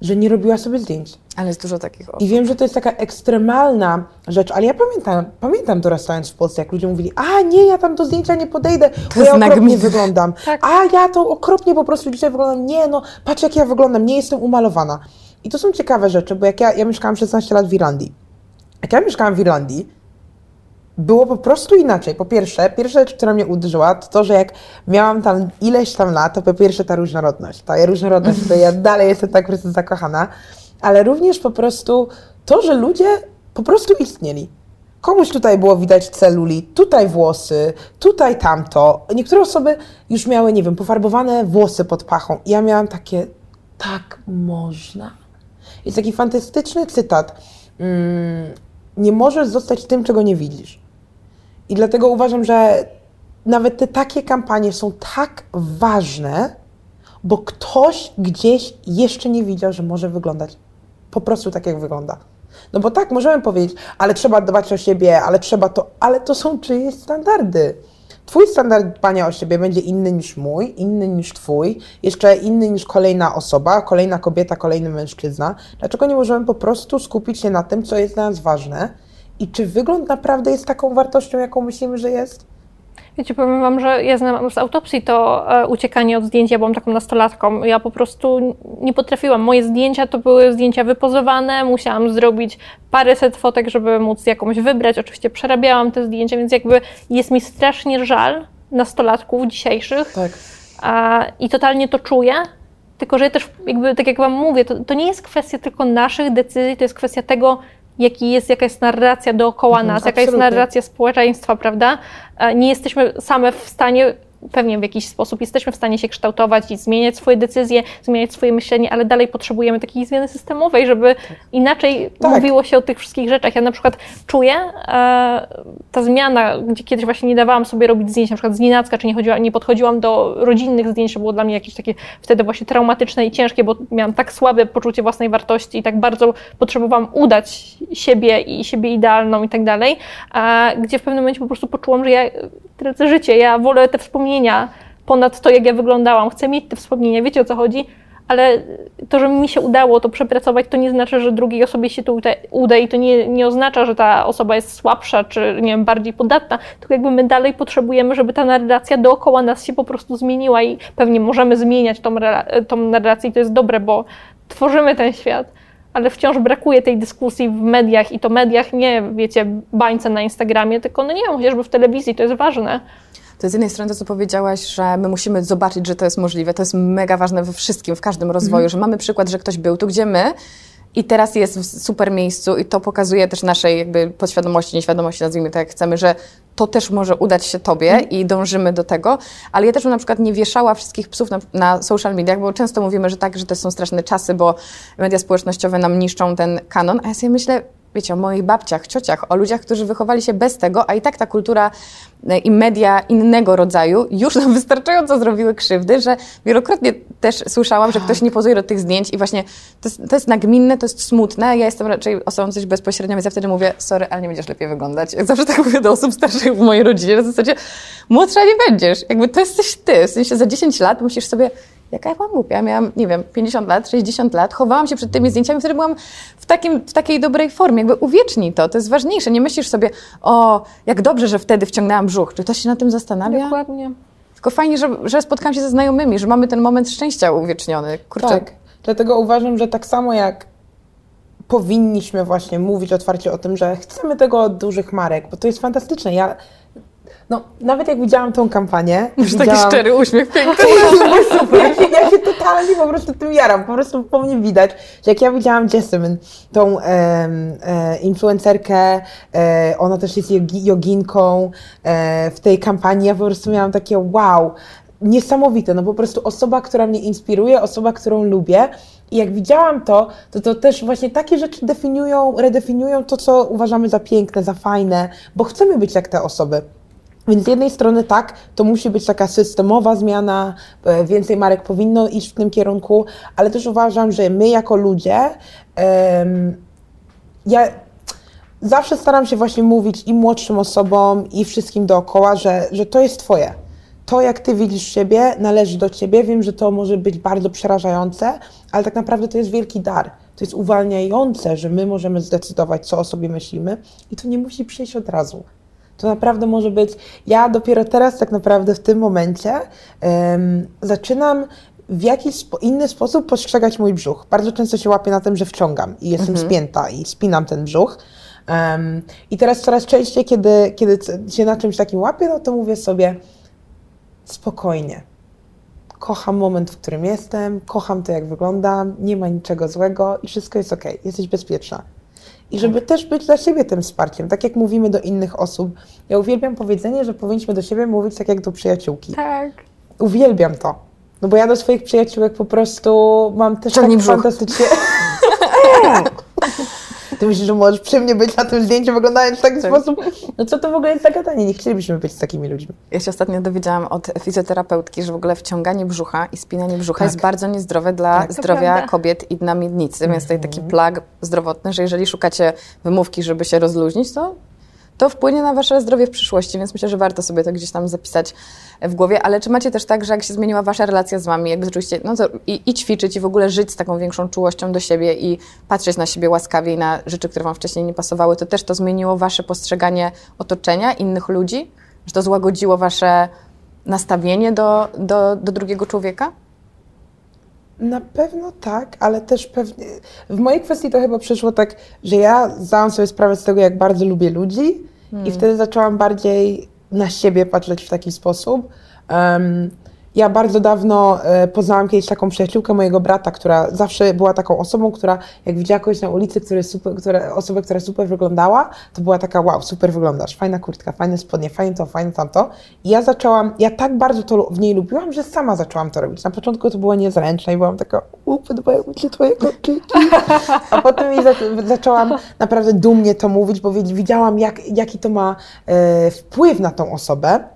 że nie robiła sobie zdjęć. Ale jest dużo takich osób. I wiem, że to jest taka ekstremalna rzecz, ale ja pamiętam, pamiętam dorastając w Polsce, jak ludzie mówili, a nie, ja tam do zdjęcia nie podejdę, bo ja okropnie nagminne. wyglądam. Tak. A ja to okropnie po prostu dzisiaj wyglądam. Nie, no patrz jak ja wyglądam, nie jestem umalowana. I to są ciekawe rzeczy, bo jak ja, ja mieszkałam 16 lat w Irlandii. Jak ja mieszkałam w Irlandii, było po prostu inaczej. Po pierwsze, pierwsza rzecz, która mnie uderzyła, to to, że jak miałam tam ileś tam lat, to po pierwsze ta różnorodność. Ta różnorodność, to ja dalej jestem tak po prostu zakochana, ale również po prostu to, że ludzie po prostu istnieli. Komuś tutaj było widać celulit, tutaj włosy, tutaj tamto. Niektóre osoby już miały, nie wiem, pofarbowane włosy pod pachą. I ja miałam takie, tak można. Jest taki fantastyczny cytat. Mm, nie możesz zostać tym, czego nie widzisz. I dlatego uważam, że nawet te takie kampanie są tak ważne, bo ktoś gdzieś jeszcze nie widział, że może wyglądać po prostu tak, jak wygląda. No bo tak, możemy powiedzieć, ale trzeba dbać o siebie, ale trzeba to, ale to są czyjeś standardy. Twój standard dbania o siebie będzie inny niż mój, inny niż twój, jeszcze inny niż kolejna osoba, kolejna kobieta, kolejny mężczyzna. Dlaczego nie możemy po prostu skupić się na tym, co jest dla nas ważne i czy wygląd naprawdę jest taką wartością, jaką myślimy, że jest? Wiecie, powiem Wam, że ja znam z autopsji to e, uciekanie od zdjęć. Ja byłam taką nastolatką. Ja po prostu nie potrafiłam. Moje zdjęcia to były zdjęcia wypozowane. Musiałam zrobić paręset fotek, żeby móc jakąś wybrać. Oczywiście przerabiałam te zdjęcia, więc jakby jest mi strasznie żal nastolatków dzisiejszych. Tak. A, I totalnie to czuję. Tylko, że ja też, jakby, tak jak Wam mówię, to, to nie jest kwestia tylko naszych decyzji, to jest kwestia tego, jaki jest, jaka jest narracja dookoła nas, jaka jest narracja społeczeństwa, prawda? E, Nie jesteśmy same w stanie pewnie w jakiś sposób jesteśmy w stanie się kształtować i zmieniać swoje decyzje, zmieniać swoje myślenie, ale dalej potrzebujemy takiej zmiany systemowej, żeby inaczej tak. mówiło się o tych wszystkich rzeczach. Ja na przykład czuję e, ta zmiana, gdzie kiedyś właśnie nie dawałam sobie robić zdjęć, na przykład z nienacka, czy nie, chodziła, nie podchodziłam do rodzinnych zdjęć, to było dla mnie jakieś takie wtedy właśnie traumatyczne i ciężkie, bo miałam tak słabe poczucie własnej wartości i tak bardzo potrzebowałam udać siebie i siebie idealną i tak dalej, a gdzie w pewnym momencie po prostu poczułam, że ja tracę życie, ja wolę te wspomnienia ponad to, jak ja wyglądałam, chcę mieć te wspomnienia, wiecie o co chodzi? ale to, że mi się udało to przepracować, to nie znaczy, że drugiej osobie się to uda i to nie, nie oznacza, że ta osoba jest słabsza czy nie wiem, bardziej podatna, tylko jakby my dalej potrzebujemy, żeby ta narracja dookoła nas się po prostu zmieniła i pewnie możemy zmieniać tą, tą narrację i to jest dobre, bo tworzymy ten świat, ale wciąż brakuje tej dyskusji w mediach i to mediach nie, wiecie, bańce na Instagramie, tylko no nie chociażby w telewizji, to jest ważne. To z jednej strony to, co powiedziałaś, że my musimy zobaczyć, że to jest możliwe. To jest mega ważne we wszystkim, w każdym rozwoju, mm. że mamy przykład, że ktoś był tu, gdzie my i teraz jest w super miejscu i to pokazuje też naszej jakby podświadomości, nieświadomości, nazwijmy to jak chcemy, że to też może udać się Tobie mm. i dążymy do tego, ale ja też bym na przykład nie wieszała wszystkich psów na, na social mediach, bo często mówimy, że tak, że to są straszne czasy, bo media społecznościowe nam niszczą ten kanon, a ja sobie myślę, wiecie, o moich babciach, ciociach, o ludziach, którzy wychowali się bez tego, a i tak ta kultura e, i media innego rodzaju już nam wystarczająco zrobiły krzywdy, że wielokrotnie też słyszałam, że ktoś nie pozuje do tych zdjęć i właśnie to jest, to jest nagminne, to jest smutne. Ja jestem raczej osobą coś bezpośrednią, więc ja wtedy mówię, sorry, ale nie będziesz lepiej wyglądać. Jak zawsze tak mówię do osób starszych w mojej rodzinie, w zasadzie młodsza nie będziesz. Jakby to jesteś ty. W sensie za 10 lat musisz sobie jaka ja byłam głupia. Miałam, nie wiem, 50 lat, 60 lat, chowałam się przed tymi zdjęciami, wtedy byłam w, takim, w takiej dobrej formie. Jakby uwiecznij to, to jest ważniejsze. Nie myślisz sobie, o, jak dobrze, że wtedy wciągnęłam brzuch. Czy ktoś się na tym zastanawia? Dokładnie. Tylko fajnie, że, że spotkałam się ze znajomymi, że mamy ten moment szczęścia uwieczniony. Kurczę. Tak, dlatego uważam, że tak samo jak powinniśmy właśnie mówić otwarcie o tym, że chcemy tego od dużych marek, bo to jest fantastyczne. Ja no, nawet jak widziałam tą kampanię... Już widziałam... taki szczery uśmiech piękny. ja, się, ja się totalnie po prostu tym jaram. Po prostu po mnie widać, że jak ja widziałam Jessamine, tą e, e, influencerkę, e, ona też jest joginką e, w tej kampanii, ja po prostu miałam takie wow, niesamowite, no po prostu osoba, która mnie inspiruje, osoba, którą lubię. I jak widziałam to, to to też właśnie takie rzeczy definiują, redefiniują to, co uważamy za piękne, za fajne, bo chcemy być jak te osoby. Więc z jednej strony tak, to musi być taka systemowa zmiana, e, więcej marek powinno iść w tym kierunku, ale też uważam, że my jako ludzie, um, ja zawsze staram się właśnie mówić i młodszym osobom, i wszystkim dookoła, że, że to jest Twoje. To, jak Ty widzisz siebie, należy do Ciebie. Wiem, że to może być bardzo przerażające, ale tak naprawdę to jest wielki dar. To jest uwalniające, że my możemy zdecydować, co o sobie myślimy, i to nie musi przyjść od razu. To naprawdę może być. Ja dopiero teraz, tak naprawdę w tym momencie, um, zaczynam w jakiś inny sposób postrzegać mój brzuch. Bardzo często się łapię na tym, że wciągam i jestem mhm. spięta i spinam ten brzuch. Um, I teraz coraz częściej, kiedy, kiedy się na czymś takim łapię, no to mówię sobie spokojnie. Kocham moment, w którym jestem, kocham to, jak wyglądam, nie ma niczego złego i wszystko jest ok, jesteś bezpieczna. I żeby tak. też być dla siebie tym wsparciem, tak jak mówimy do innych osób. Ja uwielbiam powiedzenie, że powinniśmy do siebie mówić tak jak do przyjaciółki. Tak. Uwielbiam to. No bo ja do swoich przyjaciółek po prostu mam też tak fantastycznie... Ty myślisz, że możesz przy mnie być na tym zdjęciu, wyglądając w taki tak. sposób? No co to w ogóle jest za gadanie? Nie chcielibyśmy być z takimi ludźmi. Ja się ostatnio dowiedziałam od fizjoterapeutki, że w ogóle wciąganie brzucha i spinanie brzucha tak. jest bardzo niezdrowe dla tak. zdrowia kobiet i dla miednicy. Więc tutaj taki mhm. plag zdrowotny, że jeżeli szukacie wymówki, żeby się rozluźnić, to to wpłynie na wasze zdrowie w przyszłości, więc myślę, że warto sobie to gdzieś tam zapisać w głowie. Ale czy macie też tak, że jak się zmieniła wasza relacja z wami, jakby zaczęliście no to i, i ćwiczyć i w ogóle żyć z taką większą czułością do siebie i patrzeć na siebie łaskawiej na rzeczy, które wam wcześniej nie pasowały, to też to zmieniło wasze postrzeganie otoczenia, innych ludzi? Że to złagodziło wasze nastawienie do, do, do drugiego człowieka? Na pewno tak, ale też pewnie. W mojej kwestii to chyba przyszło tak, że ja zdałam sobie sprawę z tego, jak bardzo lubię ludzi, hmm. i wtedy zaczęłam bardziej na siebie patrzeć w taki sposób. Um, Ja bardzo dawno e, poznałam kiedyś taką przyjaciółkę mojego brata, która zawsze była taką osobą, która jak widziała kogoś na ulicy, który super, która, osobę, która super wyglądała, to była taka wow, super wyglądasz, fajna kurtka, fajne spodnie, fajne to, fajne tamto. I ja zaczęłam, ja tak bardzo to w niej lubiłam, że sama zaczęłam to robić. Na początku to było niezręczne i byłam taka, u, podobają mi się twoje kolczyki. A potem jej za, zaczęłam naprawdę dumnie to mówić, bo widziałam, jak, jaki to ma e, wpływ na tą osobę.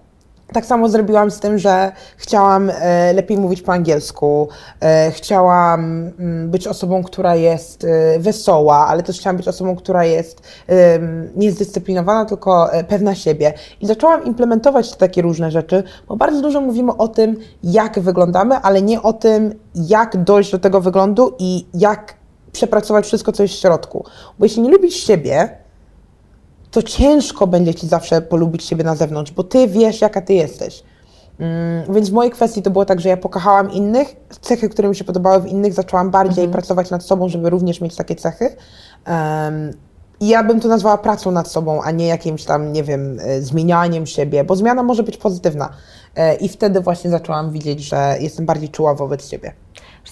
Tak samo zrobiłam z tym, że chciałam e, lepiej mówić po angielsku, e, chciałam mm, być osobą, która jest e, wesoła, ale też chciałam być osobą, która jest e, nie zdyscyplinowana, tylko pewna siebie. I zaczęłam implementować te takie różne rzeczy, bo bardzo dużo mówimy o tym, jak wyglądamy, ale nie o tym, jak dojść do tego wyglądu i jak przepracować wszystko, co jest w środku. Bo jeśli nie lubisz siebie, to ciężko będzie ci zawsze polubić siebie na zewnątrz, bo ty wiesz, jaka ty jesteś. Mm, więc w mojej kwestii to było tak, że ja pokochałam innych, cechy, które mi się podobały w innych, zaczęłam bardziej mhm. pracować nad sobą, żeby również mieć takie cechy. Um, i ja bym to nazwała pracą nad sobą, a nie jakimś tam, nie wiem, e, zmienianiem siebie, bo zmiana może być pozytywna. E, I wtedy właśnie zaczęłam widzieć, że jestem bardziej czuła wobec siebie.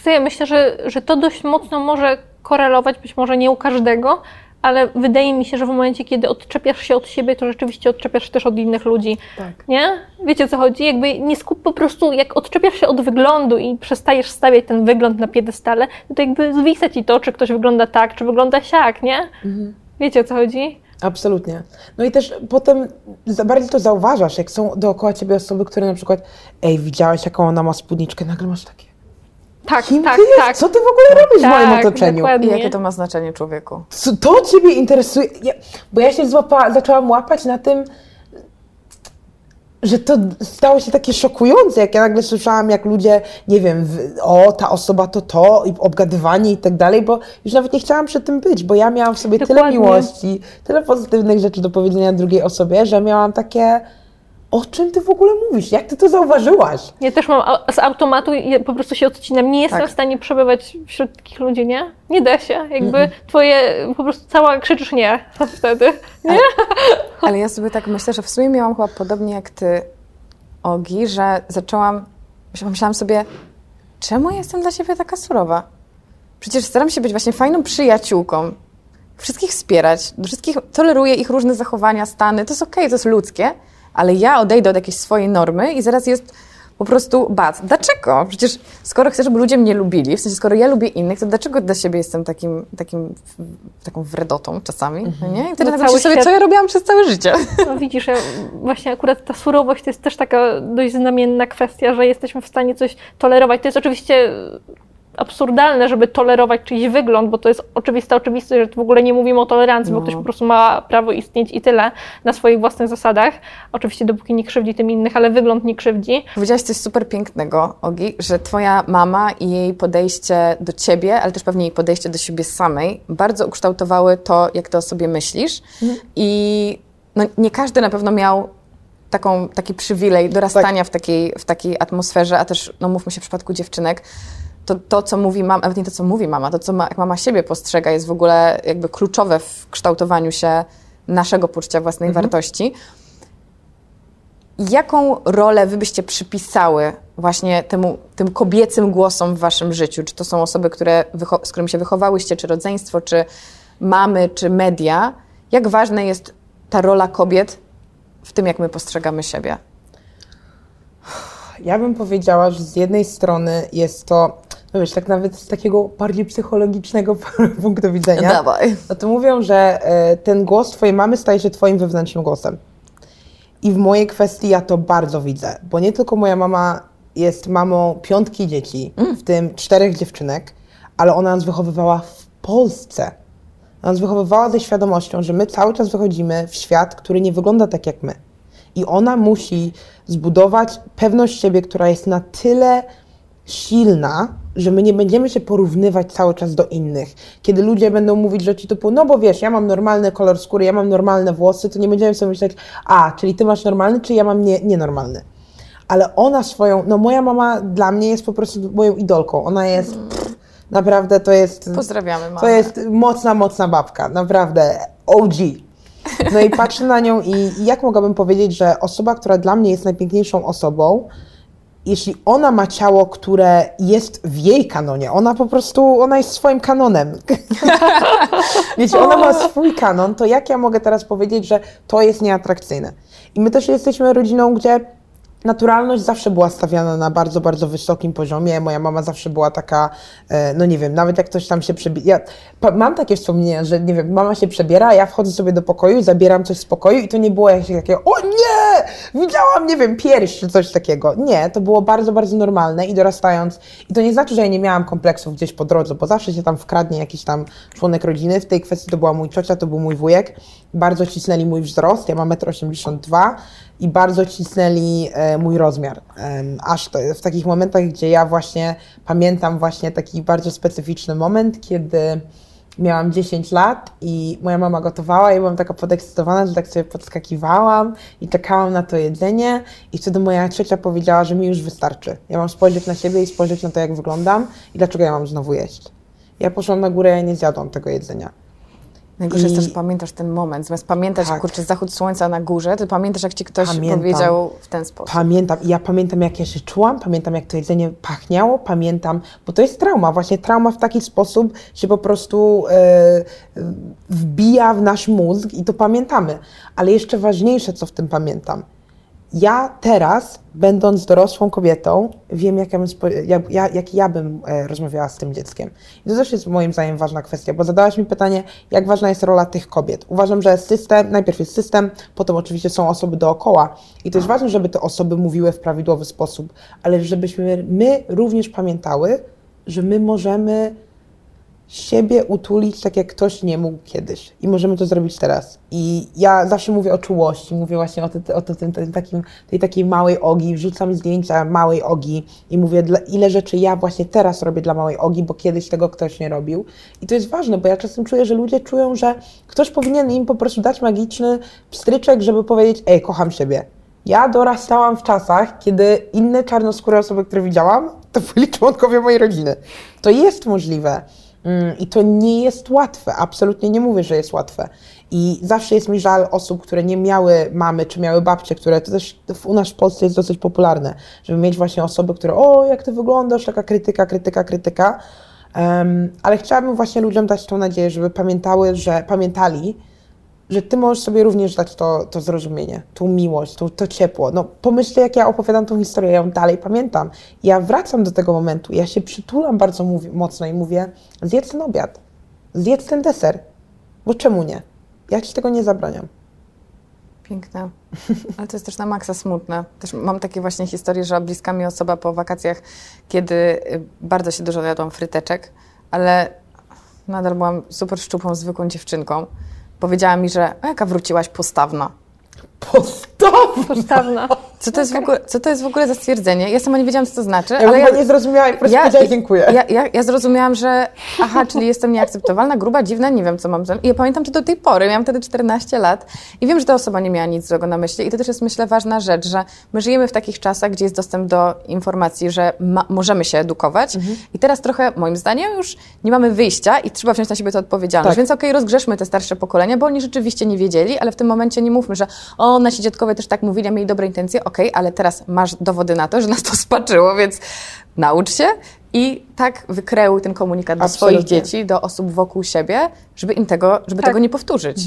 Ja myślę, że, że to dość mocno może korelować, być może nie u każdego, ale wydaje mi się, że w momencie, kiedy odczepiasz się od siebie, to rzeczywiście odczepiasz też od innych ludzi. Tak. Nie? Wiecie o co chodzi? Jakby nie skup po prostu, jak odczepiasz się od wyglądu i przestajesz stawiać ten wygląd na piedestale, no to jakby zwisa ci to, czy ktoś wygląda tak, czy wygląda siak, nie? Mhm. Wiecie o co chodzi? Absolutnie. No i też potem bardziej to zauważasz, jak są dookoła ciebie osoby, które na przykład, ej, widziałaś jaką ona ma spódniczkę, nagle masz takie, tak, Kim tak, ty tak. Co ty w ogóle robisz tak, w moim tak, otoczeniu? Dokładnie. I jakie to ma znaczenie człowieku? Co to ciebie interesuje? Ja, bo ja się złapa, zaczęłam łapać na tym, że to stało się takie szokujące, jak ja nagle słyszałam, jak ludzie, nie wiem, w, o, ta osoba to to, i obgadywanie i tak dalej, bo już nawet nie chciałam przy tym być, bo ja miałam w sobie Dokładnie. tyle miłości, tyle pozytywnych rzeczy do powiedzenia drugiej osobie, że miałam takie o czym ty w ogóle mówisz? Jak ty to zauważyłaś? Ja też mam z automatu i po prostu się odcinam. Nie jestem tak. w stanie przebywać wśród takich ludzi, nie? Nie da się. Jakby mm -mm. twoje, po prostu cała krzyczysz nie wtedy, nie? Ale, ale ja sobie tak myślę, że w sumie miałam chyba podobnie jak ty, Ogi, że zaczęłam, myślałam sobie, czemu jestem dla siebie taka surowa? Przecież staram się być właśnie fajną przyjaciółką, wszystkich wspierać, do wszystkich toleruję ich różne zachowania, stany, to jest okej, okay, to jest ludzkie, ale ja odejdę od jakiejś swojej normy i zaraz jest po prostu bad. Dlaczego? Przecież skoro chcę, żeby ludzie mnie lubili, w sensie skoro ja lubię innych, to dlaczego dla siebie jestem takim, takim taką wredotą czasami, mm -hmm. nie? I wtedy no sobie, świat... co ja robiłam przez całe życie. No widzisz, właśnie akurat ta surowość to jest też taka dość znamienna kwestia, że jesteśmy w stanie coś tolerować. To jest oczywiście absurdalne, żeby tolerować czyjś wygląd, bo to jest oczywista oczywistość, że w ogóle nie mówimy o tolerancji, no. bo ktoś po prostu ma prawo istnieć i tyle na swoich własnych zasadach. Oczywiście dopóki nie krzywdzi tym innych, ale wygląd nie krzywdzi. Powiedziałaś coś super pięknego, Ogi, że twoja mama i jej podejście do ciebie, ale też pewnie jej podejście do siebie samej bardzo ukształtowały to, jak ty o sobie myślisz mhm. i no, nie każdy na pewno miał taką, taki przywilej dorastania tak. w, takiej, w takiej atmosferze, a też, no mówmy się w przypadku dziewczynek, to, to, co mówi mama, nawet nie to, co mówi mama, to, co ma, jak mama siebie postrzega, jest w ogóle jakby kluczowe w kształtowaniu się naszego poczucia własnej mhm. wartości. Jaką rolę wy byście przypisały właśnie temu, tym kobiecym głosom w waszym życiu? Czy to są osoby, które z którymi się wychowałyście, czy rodzeństwo, czy mamy, czy media? Jak ważna jest ta rola kobiet w tym, jak my postrzegamy siebie? Ja bym powiedziała, że z jednej strony jest to no wiesz, tak nawet z takiego bardziej psychologicznego punktu widzenia, Dawaj. no to mówią, że e, ten głos twojej mamy staje się twoim wewnętrznym głosem. I w mojej kwestii ja to bardzo widzę, bo nie tylko moja mama jest mamą piątki dzieci, mm. w tym czterech dziewczynek, ale ona nas wychowywała w Polsce. Ona nas wychowywała ze świadomością, że my cały czas wychodzimy w świat, który nie wygląda tak jak my. I ona musi zbudować pewność siebie, która jest na tyle silna, że my nie będziemy się porównywać cały czas do innych. Kiedy ludzie będą mówić rzeczy typu, no bo wiesz, ja mam normalny kolor skóry, ja mam normalne włosy, to nie będziemy sobie myśleć, a, czyli ty masz normalny, czy ja mam nie, nienormalny. Ale ona swoją, no moja mama dla mnie jest po prostu moją idolką. Ona jest, pff, naprawdę to jest... Pozdrawiamy mamę. To jest mocna, mocna babka, naprawdę OG. No i patrzę na nią i, i jak mogłabym powiedzieć, że osoba, która dla mnie jest najpiękniejszą osobą, jeśli ona ma ciało, które jest w jej kanonie, ona po prostu, ona jest swoim kanonem. Wiecie, ona ma swój kanon, to jak ja mogę teraz powiedzieć, że to jest nieatrakcyjne? I my też jesteśmy rodziną, gdzie naturalność zawsze była stawiana na bardzo, bardzo wysokim poziomie. Moja mama zawsze była taka, e, no nie wiem, nawet jak ktoś tam się przebiera. Ja mam takie wspomnienia, że nie wiem, mama się przebiera, ja wchodzę sobie do pokoju, zabieram coś z pokoju i to nie było jakieś takiego, o nie, widziałam, nie wiem, pierś czy coś takiego. Nie, to było bardzo, bardzo normalne i dorastając, i to nie znaczy, że ja nie miałam kompleksów gdzieś po drodze, bo zawsze się tam wkradnie jakiś tam członek rodziny. W tej kwestii to była mój ciocia, to był mój wujek. Bardzo cisnęli mój wzrost, ja mam 1,82 m i bardzo cisnęli e, mój rozmiar. Aż to, w takich momentach, gdzie ja właśnie pamiętam właśnie taki bardzo specyficzny moment, kiedy miałam 10 lat i moja mama gotowała i byłam taka podekscytowana, że tak sobie podskakiwałam i czekałam na to jedzenie i wtedy moja ciocia powiedziała, że mi już wystarczy. Ja mam spojrzeć na siebie i spojrzeć na to, jak wyglądam i dlaczego ja mam znowu jeść. Ja poszłam na górę i nie zjadłam tego jedzenia. Najgorsze jest I- to, że pamiętasz ten moment. Zamiast pamiętać, Tak. kurczę, zachód słońca na górze, to pamiętasz, jak ci ktoś Pamiętam. powiedział w ten sposób. Pamiętam, i ja pamiętam, jak ja się czułam, pamiętam, jak to jedzenie pachniało, pamiętam, bo to jest trauma, właśnie trauma w taki sposób się po prostu e, wbija w nasz mózg i to pamiętamy. Ale jeszcze ważniejsze, co w tym pamiętam. Ja teraz, będąc dorosłą kobietą, wiem, jak ja bym, jak, ja, jak ja bym e, rozmawiała z tym dzieckiem. I to też jest moim zdaniem ważna kwestia, bo zadałaś mi pytanie, jak ważna jest rola tych kobiet. Uważam, że system, najpierw jest system, potem oczywiście są osoby dookoła. I to jest ważne, żeby te osoby mówiły w prawidłowy sposób, ale żebyśmy my również pamiętały, że my możemy siebie utulić tak, jak ktoś nie mógł kiedyś. I możemy to zrobić teraz. I ja zawsze mówię o czułości, mówię właśnie o, te, o tym, tym takim, tej takiej małej ogi, wrzucam zdjęcia małej ogi i mówię, ile rzeczy ja właśnie teraz robię dla małej ogi, bo kiedyś tego ktoś nie robił. I to jest ważne, bo ja czasem czuję, że ludzie czują, że ktoś powinien im po prostu dać magiczny pstryczek, żeby powiedzieć, ej, kocham siebie. Ja dorastałam w czasach, kiedy inne czarnoskóre osoby, które widziałam, to byli członkowie mojej rodziny. To jest możliwe. Mm, I to nie jest łatwe, absolutnie nie mówię, że jest łatwe. I zawsze jest mi żal osób, które nie miały mamy, czy miały babcie, które to też u nas w Polsce jest dosyć popularne, żeby mieć właśnie osoby, które o, jak ty wyglądasz, taka krytyka, krytyka, krytyka. Em, ale chciałabym właśnie ludziom dać tą nadzieję, żeby pamiętały, że pamiętali, że ty możesz sobie również dać to, to zrozumienie, tą miłość, to, to ciepło. No pomyślcie, jak ja opowiadam tą historię, ja ją dalej pamiętam. Ja wracam do tego momentu, ja się przytulam bardzo mocno i mówię, zjedz ten obiad, zjedz ten deser, bo czemu nie? Ja ci tego nie zabraniam. Piękne. Ale to jest też na maksa smutne. Też mam takie właśnie historie, że bliska mi osoba po wakacjach, kiedy y, bardzo się dużo jadłam fryteczek, ale nadal byłam super szczupłą, zwykłą dziewczynką. Powiedziała mi, że o, jaka wróciłaś postawna. Postaw! Postawna. Co to, jest w ogóle, co to jest w ogóle za stwierdzenie? Ja sama nie wiedziałam, co to znaczy, Ja ale ja, nie zrozumiałam po prostu powiedziała dziękuję. Ja, ja, ja zrozumiałam, że aha, czyli jestem nieakceptowalna, gruba, dziwna, nie wiem, co mam. I ja pamiętam to do tej pory, miałam wtedy 14 lat i wiem, że ta osoba nie miała nic złego na myśli. I to też jest, myślę, ważna rzecz, że my żyjemy w takich czasach, gdzie jest dostęp do informacji, że ma, możemy się edukować i teraz trochę, moim zdaniem, już nie mamy wyjścia i trzeba wziąć na siebie tę odpowiedzialność. Tak. Więc okej, rozgrzeszmy te starsze pokolenia, bo oni rzeczywiście nie wiedzieli, ale w tym momencie nie mówmy, że o, nasi dziadkowie też tak mówili, a mieli dobre intencje. Okej, ale teraz masz dowody na to, że nas to spaczyło, więc naucz się i tak wykreuj ten komunikat do Absolutnie. swoich dzieci, do osób wokół siebie, żeby im tego, żeby Tak. tego nie powtórzyć.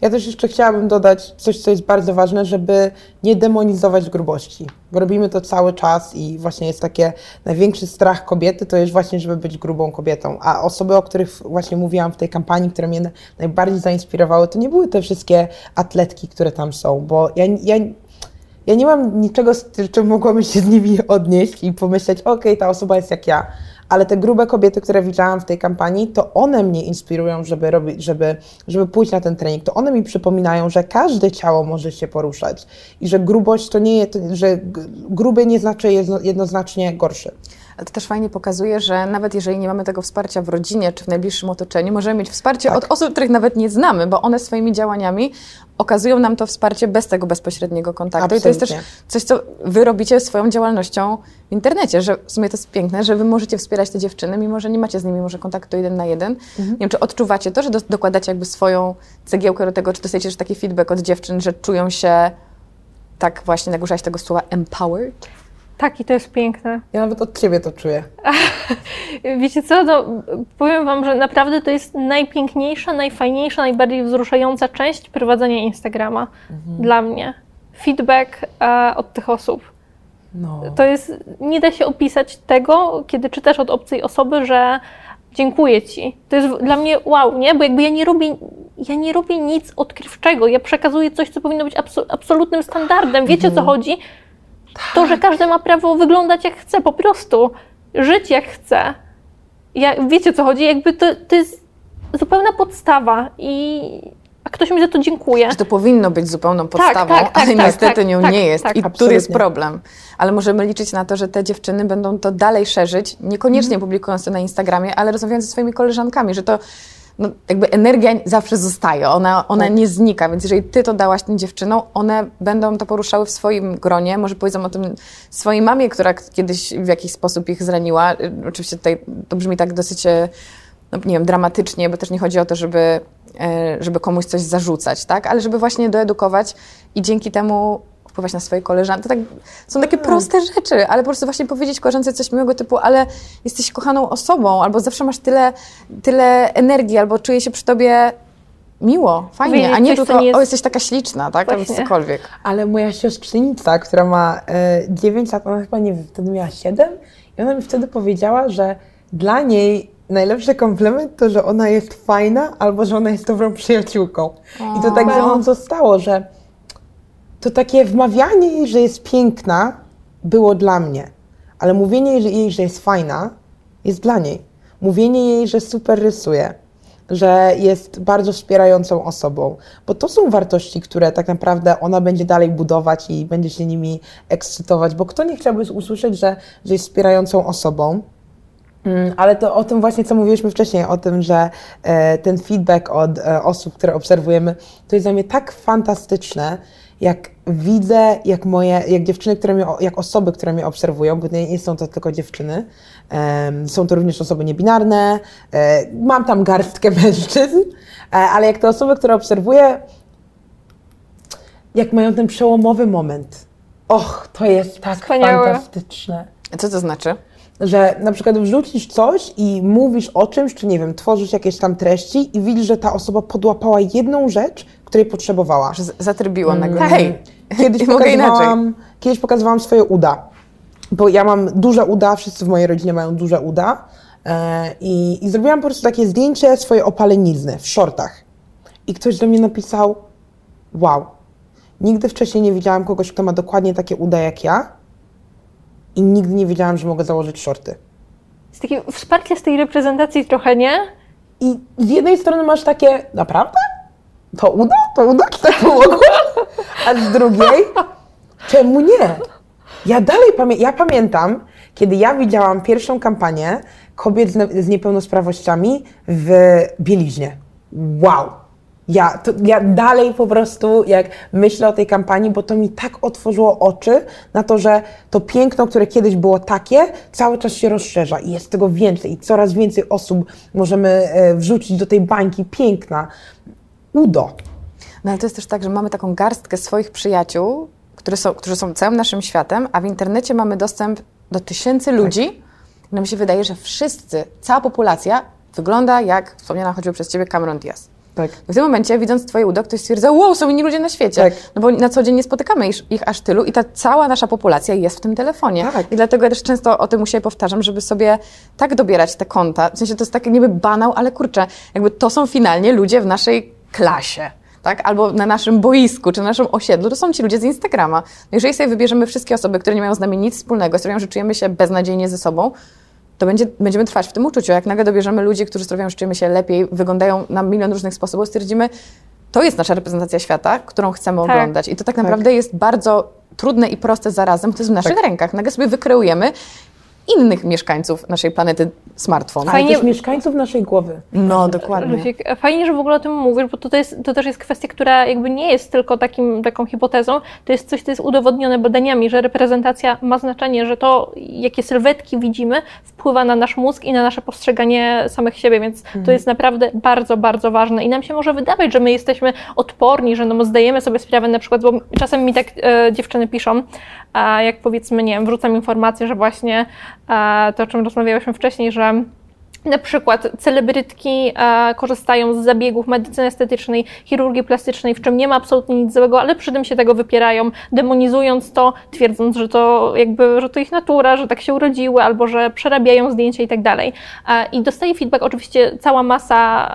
Ja też jeszcze chciałabym dodać coś, co jest bardzo ważne, żeby nie demonizować grubości. Bo robimy to cały czas i właśnie jest takie największy strach kobiety, to jest właśnie, żeby być grubą kobietą. A osoby, o których właśnie mówiłam w tej kampanii, które mnie na- najbardziej zainspirowały, to nie były te wszystkie atletki, które tam są, bo ja, ja, ja nie mam niczego, z czym mogłabym się z nimi odnieść i pomyśleć, okej, ta osoba jest jak ja. Ale te grube kobiety, które widziałam w tej kampanii, to one mnie inspirują, żeby, robić, żeby, żeby pójść na ten trening. To one mi przypominają, że każde ciało może się poruszać i że grubość to nie jest, że g- gruby nie znaczy jedno, jednoznacznie gorszy. Ale to też fajnie pokazuje, że nawet jeżeli nie mamy tego wsparcia w rodzinie czy w najbliższym otoczeniu, możemy mieć wsparcie Tak. od osób, których nawet nie znamy, bo one swoimi działaniami okazują nam to wsparcie bez tego bezpośredniego kontaktu. I to jest też Absolutnie. coś, co wy robicie swoją działalnością w internecie, że w sumie to jest piękne, że wy możecie wspierać te dziewczyny, mimo że nie macie z nimi może kontaktu jeden na jeden. Mhm. Nie wiem, czy odczuwacie to, że do, dokładacie jakby swoją cegiełkę do tego, czy dostajecie też taki feedback od dziewczyn, że czują się tak właśnie, jak użyłaś tego słowa, empowered? Tak, i to jest piękne. Ja nawet od ciebie to czuję. Wiecie co, no, powiem Wam, że naprawdę to jest najpiękniejsza, najfajniejsza, najbardziej wzruszająca część prowadzenia Instagrama dla mnie. Feedback e, od tych osób. No. To jest, nie da się opisać tego, kiedy czytasz od obcej osoby, że dziękuję Ci. To jest dla mnie wow, nie? Bo jakby ja nie robię, ja nie robię nic odkrywczego. Ja przekazuję coś, co powinno być abso- absolutnym standardem. Wiecie o co chodzi? To, że każdy ma prawo wyglądać jak chce, po prostu. Żyć jak chce. Ja, wiecie co chodzi? Jakby to, to jest zupełna podstawa i a ktoś mi za to dziękuję. Że to powinno być zupełną podstawą, tak, tak, ale tak, niestety tak, nią tak, nie jest. tak. I tu Absolutnie. jest problem. Ale możemy liczyć na to, że te dziewczyny będą to dalej szerzyć, niekoniecznie Mhm. publikując to na Instagramie, ale rozmawiając ze swoimi koleżankami, że to no, jakby energia zawsze zostaje, ona, ona Tak. nie znika, więc jeżeli ty to dałaś tym dziewczynom, one będą to poruszały w swoim gronie, może powiedzą o tym swojej mamie, która kiedyś w jakiś sposób ich zraniła. Y, Oczywiście tutaj to brzmi tak dosyć e, no, nie wiem, dramatycznie, bo też nie chodzi o to, żeby, e, żeby komuś coś zarzucać, tak? Ale żeby właśnie doedukować i dzięki temu wpływać na swoje koleżanki. To tak, są takie proste rzeczy, ale po prostu właśnie powiedzieć koleżance coś miłego typu, ale jesteś kochaną osobą, albo zawsze masz tyle, tyle energii, albo czuję się przy tobie miło, fajnie, Powiedzieć a nie tylko, jest- o, jesteś taka śliczna, tak? Albo cokolwiek. Ale moja siostrzenica, która ma e, 9 lat, ona chyba nie wiem, wtedy miała 7 i ona mi wtedy powiedziała, że dla niej najlepszy komplement to, że ona jest fajna albo że ona jest dobrą przyjaciółką. I to tak ze mną zostało, że to takie wmawianie jej, że jest piękna, było dla mnie. Ale mówienie jej, że jest fajna, jest dla niej. Mówienie jej, że super rysuje, że jest bardzo wspierającą osobą, bo to są wartości, które tak naprawdę ona będzie dalej budować i będzie się nimi ekscytować, bo kto nie chciałby usłyszeć, że, że jest wspierającą osobą, Mm, Ale to o tym właśnie, co mówiliśmy wcześniej, o tym, że e, ten feedback od e, osób, które obserwujemy, to jest dla mnie tak fantastyczne, jak widzę, jak moje, jak dziewczyny, które mnie, jak osoby, które mnie obserwują, bo nie, nie są to tylko dziewczyny, em, są to również osoby niebinarne, e, mam tam garstkę mężczyzn, e, ale jak te osoby, które obserwuję, jak mają ten przełomowy moment, och, to jest tak Wspaniałe. fantastyczne Co to znaczy? Że na przykład wrzucisz coś i mówisz o czymś, czy nie wiem, tworzysz jakieś tam treści i widzisz, że ta osoba podłapała jedną rzecz, której potrzebowała. Że z- zatrybiło nagle. Mm. Hej, Kiedyś pokazywałam, kiedyś pokazywałam swoje uda, bo ja mam duże uda, wszyscy w mojej rodzinie mają duże uda e, i, i zrobiłam po prostu takie zdjęcie swojej opalenizny w shortach. I ktoś do mnie napisał, wow, nigdy wcześniej nie widziałam kogoś, kto ma dokładnie takie uda jak ja i nigdy nie wiedziałam, że mogę założyć shorty. Jest takie wsparcie z tej reprezentacji trochę, nie? I z jednej strony masz takie, naprawdę? To uda? To uda ci tak pomogło? A z drugiej, czemu nie? Ja dalej pamię- ja pamiętam, kiedy ja widziałam pierwszą kampanię kobiet z, z niepełnosprawnościami w bieliźnie. Wow! Ja, to, ja dalej po prostu, jak myślę o tej kampanii, bo to mi tak otworzyło oczy na to, że to piękno, które kiedyś było takie, cały czas się rozszerza i jest tego więcej i coraz więcej osób możemy e, wrzucić do tej bańki piękna. Udo. No ale to jest też tak, że mamy taką garstkę swoich przyjaciół, które są, którzy są całym naszym światem, a w internecie mamy dostęp do tysięcy ludzi. I nam się wydaje, że wszyscy, cała populacja wygląda jak wspomniana choćby przez Ciebie Cameron Diaz. Tak. W tym momencie, widząc Twoje udo, ktoś stwierdza, wow, są inni ludzie na świecie. Tak. No bo na co dzień nie spotykamy ich, ich aż tylu i ta cała nasza populacja jest w tym telefonie. Tak. I dlatego ja też często o tym u siebie powtarzam, żeby sobie tak dobierać te konta. W sensie to jest taki niby banał, ale kurczę, jakby to są finalnie ludzie w naszej klasie. Tak? Albo na naszym boisku, czy na naszym osiedlu, to są ci ludzie z Instagrama. No Jeżeli sobie wybierzemy wszystkie osoby, które nie mają z nami nic wspólnego, sprawiają, że czujemy się beznadziejnie ze sobą, to będzie, będziemy trwać w tym uczuciu. Jak nagle dobierzemy ludzi, którzy sprawiają, że czujemy się lepiej, wyglądają na milion różnych sposobów, stwierdzimy, to jest nasza reprezentacja świata, którą chcemy Tak. oglądać. I to tak naprawdę jest bardzo trudne i proste zarazem, to jest w naszych Tak. rękach. Nagle sobie wykreujemy innych mieszkańców naszej planety smartfon. Ale Fajnie- też mieszkańców naszej głowy. No, dokładnie. Fajnie, że w ogóle o tym mówisz, bo to, jest, to też jest kwestia, która jakby nie jest tylko takim, taką hipotezą, to jest coś, co jest udowodnione badaniami, że reprezentacja ma znaczenie, że to, jakie sylwetki widzimy, wpływa na nasz mózg i na nasze postrzeganie samych siebie, więc to jest naprawdę bardzo, bardzo ważne. I nam się może wydawać, że my jesteśmy odporni, że no, zdajemy sobie sprawę na przykład, bo czasem mi tak e, dziewczyny piszą, a jak powiedzmy, nie wiem, wrzucam informację, że właśnie to, o czym rozmawiałyśmy wcześniej, że na przykład celebrytki e, korzystają z zabiegów medycyny estetycznej, chirurgii plastycznej, w czym nie ma absolutnie nic złego, ale przy tym się tego wypierają, demonizując to, twierdząc, że to jakby, że to ich natura, że tak się urodziły, albo że przerabiają zdjęcia i tak dalej. E, I dostaję feedback, oczywiście cała masa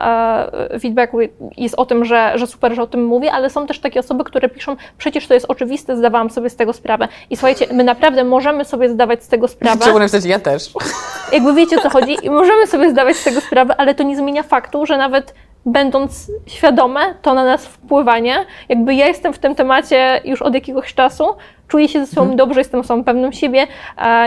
e, feedbacku jest o tym, że, że super, że o tym mówię, ale są też takie osoby, które piszą, przecież to jest oczywiste, zdawałam sobie z tego sprawę. I słuchajcie, my naprawdę możemy sobie zdawać z tego sprawę Trzeba napisać, ja też. jakby wiecie o co chodzi i możemy sobie zdawać z tego sprawę, ale to nie zmienia faktu, że nawet będąc świadome, to na nas wpływa, nie? Jakby ja jestem w tym temacie już od jakiegoś czasu, czuję się ze sobą dobrze, jestem osobą pewną siebie,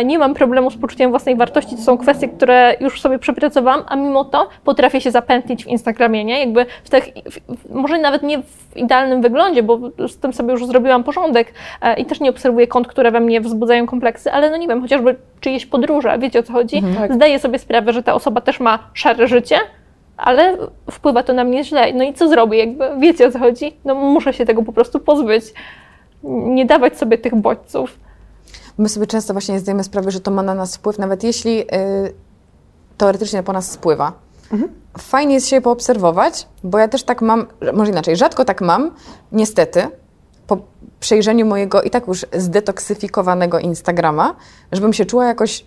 nie mam problemu z poczuciem własnej wartości, to są kwestie, które już sobie przepracowałam, a mimo to potrafię się zapętlić w Instagramie, nie? Jakby w tych, w, może nawet nie w idealnym wyglądzie, bo z tym sobie już zrobiłam porządek e, i też nie obserwuję kont, które we mnie wzbudzają kompleksy, ale no nie wiem, chociażby czyjeś podróże, wiecie o co chodzi? tak. Zdaję sobie sprawę, że ta osoba też ma szare życie, ale wpływa to na mnie źle. No i co zrobię? Jakby wiecie o co chodzi? No muszę się tego po prostu pozbyć. Nie dawać sobie tych bodźców. My sobie często właśnie nie zdajemy sprawy, że to ma na nas wpływ, nawet jeśli y, teoretycznie po nas spływa. Fajnie jest się poobserwować, bo ja też tak mam, może inaczej, rzadko tak mam, niestety, po przejrzeniu mojego i tak już zdetoksyfikowanego Instagrama, żebym się czuła jakoś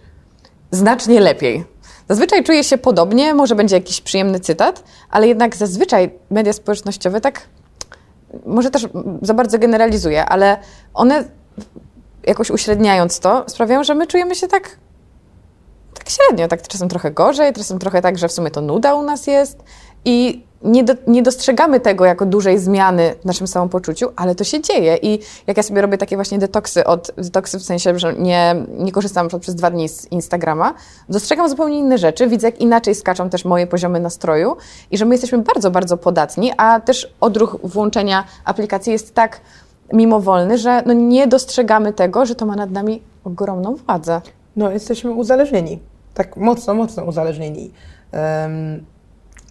znacznie lepiej. Zazwyczaj czuję się podobnie, może będzie jakiś przyjemny cytat, ale jednak zazwyczaj media społecznościowe tak, może też za bardzo generalizuję, ale one jakoś uśredniając to, sprawiają, że my czujemy się tak, tak średnio, tak czasem trochę gorzej, czasem trochę tak, że w sumie to nuda u nas jest i nie, do, nie dostrzegamy tego jako dużej zmiany w naszym samopoczuciu, ale to się dzieje i jak ja sobie robię takie właśnie detoksy od, detoksy w sensie, że nie, nie korzystam przez dwa dni z Instagrama, dostrzegam zupełnie inne rzeczy, widzę jak inaczej skaczą też moje poziomy nastroju i że my jesteśmy bardzo, bardzo podatni, a też odruch włączenia aplikacji jest tak mimowolny, że no nie dostrzegamy tego, że to ma nad nami ogromną władzę. No, jesteśmy uzależnieni. Tak mocno, mocno uzależnieni. Em,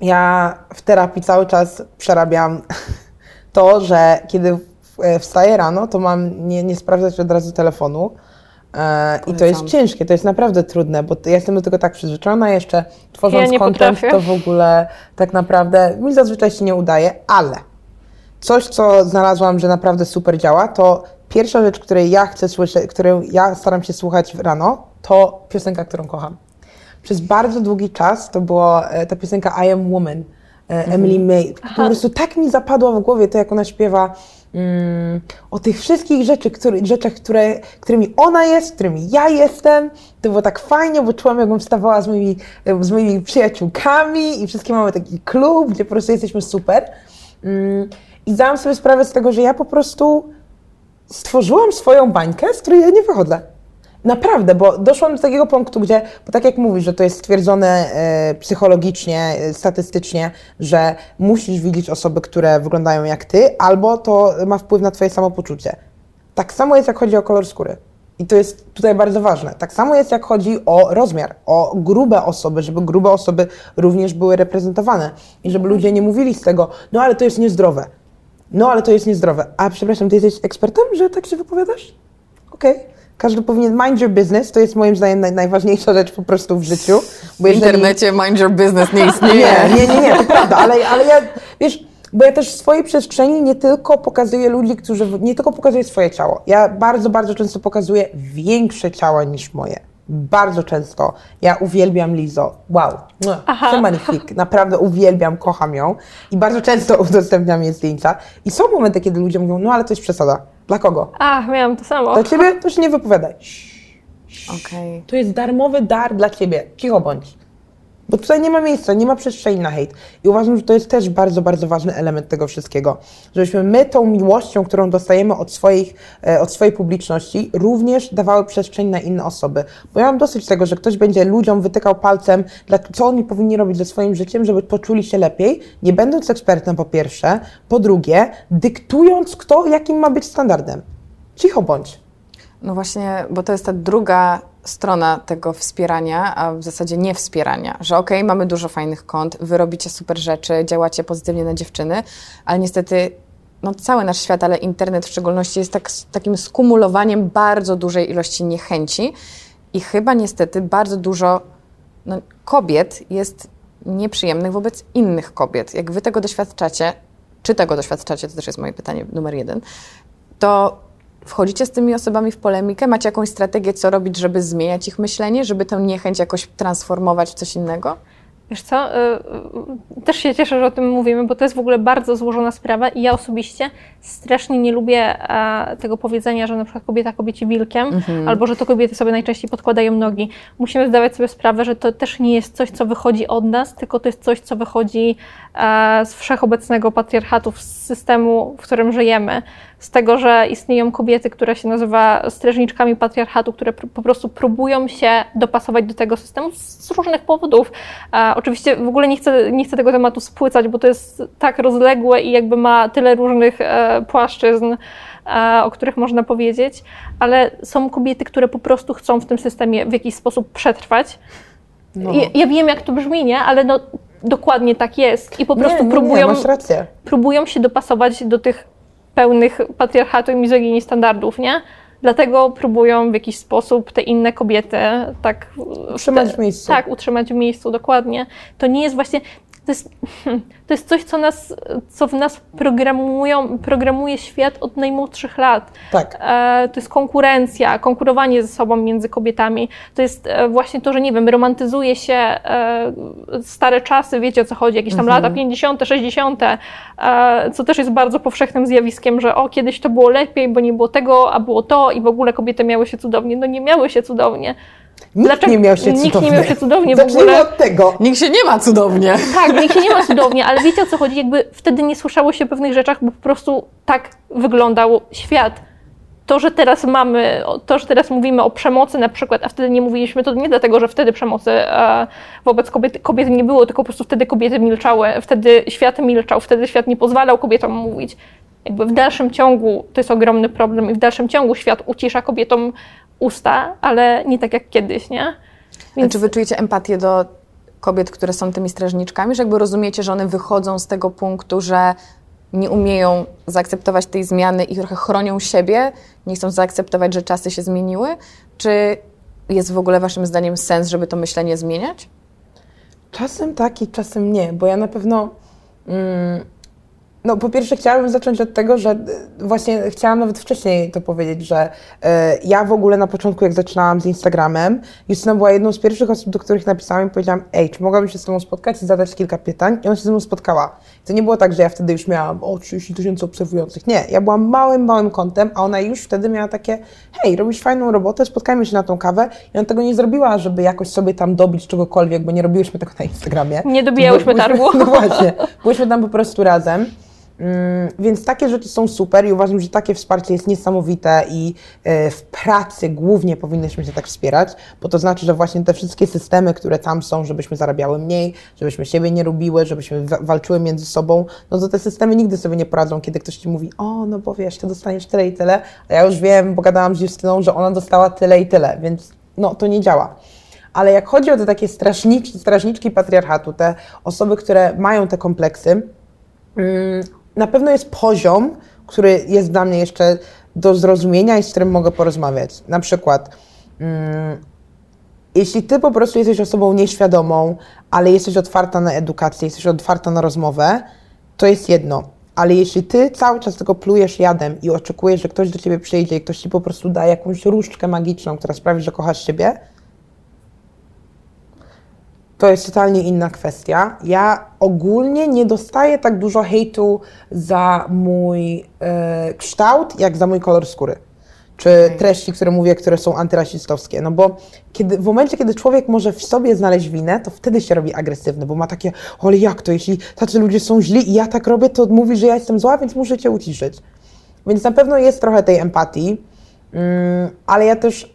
ja w terapii cały czas przerabiam to, że kiedy e, wstaję rano, to mam nie, nie sprawdzać od razu telefonu. E, I to jest ciężkie, to jest naprawdę trudne, bo ja jestem do tego tak przyzwyczajona, jeszcze tworząc Ja content, potrafię. to w ogóle tak naprawdę mi zazwyczaj się nie udaje, ale coś, co znalazłam, że naprawdę super działa, to pierwsza rzecz, której ja chcę słyszeć, którą ja staram się słuchać rano, to piosenka, którą kocham. Przez bardzo długi czas to była e, ta piosenka I Am Woman, e, Emily May. Po prostu tak mi zapadła w głowie to, jak ona śpiewa mm, o tych wszystkich rzeczy, który, rzeczach, które, którymi ona jest, którymi ja jestem. To było tak fajnie, bo czułam, jakbym wstawała z moimi, e, z moimi przyjaciółkami i wszystkie mamy taki klub, gdzie po prostu jesteśmy super. Mm, I zdałam sobie sprawę z tego, że ja po prostu stworzyłam swoją bańkę, z której ja nie wychodzę. Naprawdę, bo doszłam do takiego punktu, gdzie, bo tak jak mówisz, że to jest stwierdzone e, psychologicznie, e, statystycznie, że musisz widzieć osoby, które wyglądają jak ty, albo to ma wpływ na twoje samopoczucie. Tak samo jest, jak chodzi o kolor skóry. I to jest tutaj bardzo ważne. Tak samo jest, jak chodzi o rozmiar, o grube osoby, żeby grube osoby również były reprezentowane i żeby ludzie nie mówili z tego, no ale to jest niezdrowe. No ale to jest niezdrowe. A przepraszam, ty jesteś ekspertem, że tak się wypowiadasz? Okej. Każdy powinien mind your business, to jest moim zdaniem naj, najważniejsza rzecz po prostu w życiu. Bo W internecie mind your business nie istnieje. nie, nie, nie, nie, to prawda, ale, ale ja, wiesz, bo ja też w swojej przestrzeni nie tylko pokazuję ludzi, którzy, nie tylko pokazuję swoje ciało. Ja bardzo, bardzo często pokazuję większe ciała niż moje. Bardzo często. Ja uwielbiam Lizo. Wow. C'est magnifique. Naprawdę uwielbiam, kocham ją. I bardzo często udostępniam jej zdjęcia. I są momenty, kiedy ludzie mówią, no ale to jest przesada. Dla kogo? Ach, miałam to samo. Dla ciebie? To się nie wypowiadaj. Okej. To jest darmowy dar dla ciebie. Cicho bądź. Bo tutaj nie ma miejsca, nie ma przestrzeni na hejt. I uważam, że to jest też bardzo, bardzo ważny element tego wszystkiego. Żebyśmy my tą miłością, którą dostajemy od, swoich, e, od swojej publiczności, również dawały przestrzeń na inne osoby. Bo ja mam dosyć tego, że ktoś będzie ludziom wytykał palcem, co oni powinni robić ze swoim życiem, żeby poczuli się lepiej, nie będąc ekspertem po pierwsze, po drugie, dyktując kto, jakim ma być standardem. Cicho bądź. No właśnie, bo to jest ta druga strona tego wspierania, a w zasadzie nie wspierania, że okej, okay, mamy dużo fajnych kont, wy robicie super rzeczy, działacie pozytywnie na dziewczyny, ale niestety no, cały nasz świat, ale internet w szczególności jest tak, takim skumulowaniem bardzo dużej ilości niechęci i chyba niestety bardzo dużo no, kobiet jest nieprzyjemnych wobec innych kobiet. Jak wy tego doświadczacie, czy tego doświadczacie, to też jest moje pytanie numer jeden, to Wchodzicie z tymi osobami w polemikę? Macie jakąś strategię, co robić, żeby zmieniać ich myślenie, żeby tę niechęć jakoś transformować w coś innego? Wiesz co, y, y, też się cieszę, że o tym mówimy, bo to jest w ogóle bardzo złożona sprawa i ja osobiście strasznie nie lubię e, tego powiedzenia, że na przykład kobieta kobiecie wilkiem, mhm. albo że to kobiety sobie najczęściej podkładają nogi. Musimy zdawać sobie sprawę, że to też nie jest coś, co wychodzi od nas, tylko to jest coś, co wychodzi z wszechobecnego patriarchatu, z systemu, w którym żyjemy z tego, że istnieją kobiety, które się nazywa strażniczkami patriarchatu, które po prostu próbują się dopasować do tego systemu z różnych powodów. E, oczywiście w ogóle nie chcę, nie chcę tego tematu spłycać, bo to jest tak rozległe i jakby ma tyle różnych e, płaszczyzn, e, o których można powiedzieć, ale są kobiety, które po prostu chcą w tym systemie w jakiś sposób przetrwać. No. Ja, ja wiem, jak to brzmi, nie? Ale no, dokładnie tak jest. I po prostu nie, nie, próbują, nie, próbują się dopasować do tych pełnych patriarchatu i mizoginii standardów, nie? Dlatego próbują w jakiś sposób te inne kobiety tak utrzymać w miejscu. Tak, utrzymać w miejscu, dokładnie. To nie jest właśnie, to jest, to jest coś, co, nas, co w nas programują, programuje świat od najmłodszych lat. Tak. E, to jest konkurencja, konkurowanie ze sobą między kobietami. To jest e, właśnie to, że nie wiem, romantyzuje się e, stare czasy, wiecie o co chodzi, jakieś tam mhm. lata 50., 60., co też jest bardzo powszechnym zjawiskiem, że o, kiedyś to było lepiej, bo nie było tego, a było to i w ogóle kobiety miały się cudownie. No nie miały się cudownie. Nikt Dlaczego? nie miał się cudownie. Nikt nie miał się cudownie w ogóle. od tego. Nikt się nie ma cudownie. Tak, nikt się nie ma cudownie, ale wiecie o co chodzi? Jakby wtedy nie słyszało się o pewnych rzeczach, bo po prostu tak wyglądał świat. To, że teraz mamy, to, że teraz mówimy o przemocy na przykład, a wtedy nie mówiliśmy, to nie dlatego, że wtedy przemocy e, wobec kobiet, kobiet nie było, tylko po prostu wtedy kobiety milczały, wtedy świat milczał, wtedy świat nie pozwalał kobietom mówić jakby w dalszym ciągu to jest ogromny problem i w dalszym ciągu świat ucisza kobietom usta, ale nie tak jak kiedyś, nie? Więc... A czy wy czujecie empatię do kobiet, które są tymi strażniczkami, że jakby rozumiecie, że one wychodzą z tego punktu, że nie umieją zaakceptować tej zmiany i trochę chronią siebie, nie chcą zaakceptować, że czasy się zmieniły? Czy jest w ogóle waszym zdaniem sens, żeby to myślenie zmieniać? Czasem tak i czasem nie, bo ja na pewno mm, no, po pierwsze chciałabym zacząć od tego, że e, właśnie chciałam nawet wcześniej to powiedzieć, że e, ja w ogóle na początku, jak zaczynałam z Instagramem, Justyna była jedną z pierwszych osób, do których napisałam i powiedziałam, ej, czy mogłabym się z tobą spotkać i zadać kilka pytań? I ona się ze mną spotkała. To nie było tak, że ja wtedy już miałam o 30 tysięcy obserwujących. Nie, ja byłam małym, małym kątem, a ona już wtedy miała takie, hej, robisz fajną robotę, spotkajmy się na tą kawę. I ona tego nie zrobiła, żeby jakoś sobie tam dobić czegokolwiek, bo nie robiłyśmy tego na Instagramie. Nie dobijałyśmy targu. No właśnie, byłyśmy tam po prostu razem. Mm, więc takie rzeczy są super i uważam, że takie wsparcie jest niesamowite i e, w pracy głównie powinnyśmy się tak wspierać, bo to znaczy, że właśnie te wszystkie systemy, które tam są, żebyśmy zarabiały mniej, żebyśmy siebie nie lubiły, żebyśmy walczyły między sobą, no to te systemy nigdy sobie nie poradzą, kiedy ktoś ci mówi, o, no bo wiesz, ty dostaniesz tyle i tyle, a ja już wiem, bo gadałam z Justyną, że ona dostała tyle i tyle, więc no, to nie działa. Ale jak chodzi o te takie strażniczki, strażniczki patriarchatu, te osoby, które mają te kompleksy, mm, na pewno jest poziom, który jest dla mnie jeszcze do zrozumienia i z którym mogę porozmawiać. Na przykład, mm, jeśli ty po prostu jesteś osobą nieświadomą, ale jesteś otwarta na edukację, jesteś otwarta na rozmowę, to jest jedno. Ale jeśli ty cały czas tylko plujesz jadem i oczekujesz, że ktoś do ciebie przyjdzie i ktoś ci po prostu da jakąś różdżkę magiczną, która sprawi, że kochasz siebie, to jest totalnie inna kwestia. Ja ogólnie nie dostaję tak dużo hejtu za mój e, kształt, jak za mój kolor skóry. czy treści, które mówię, które są antyrasistowskie. No bo kiedy, w momencie, kiedy człowiek może w sobie znaleźć winę, to wtedy się robi agresywny, bo ma takie, ale jak to, jeśli tacy ludzie są źli i ja tak robię, to mówi, że ja jestem zła, więc muszę cię uciszyć. Więc na pewno jest trochę tej empatii, mm, ale ja też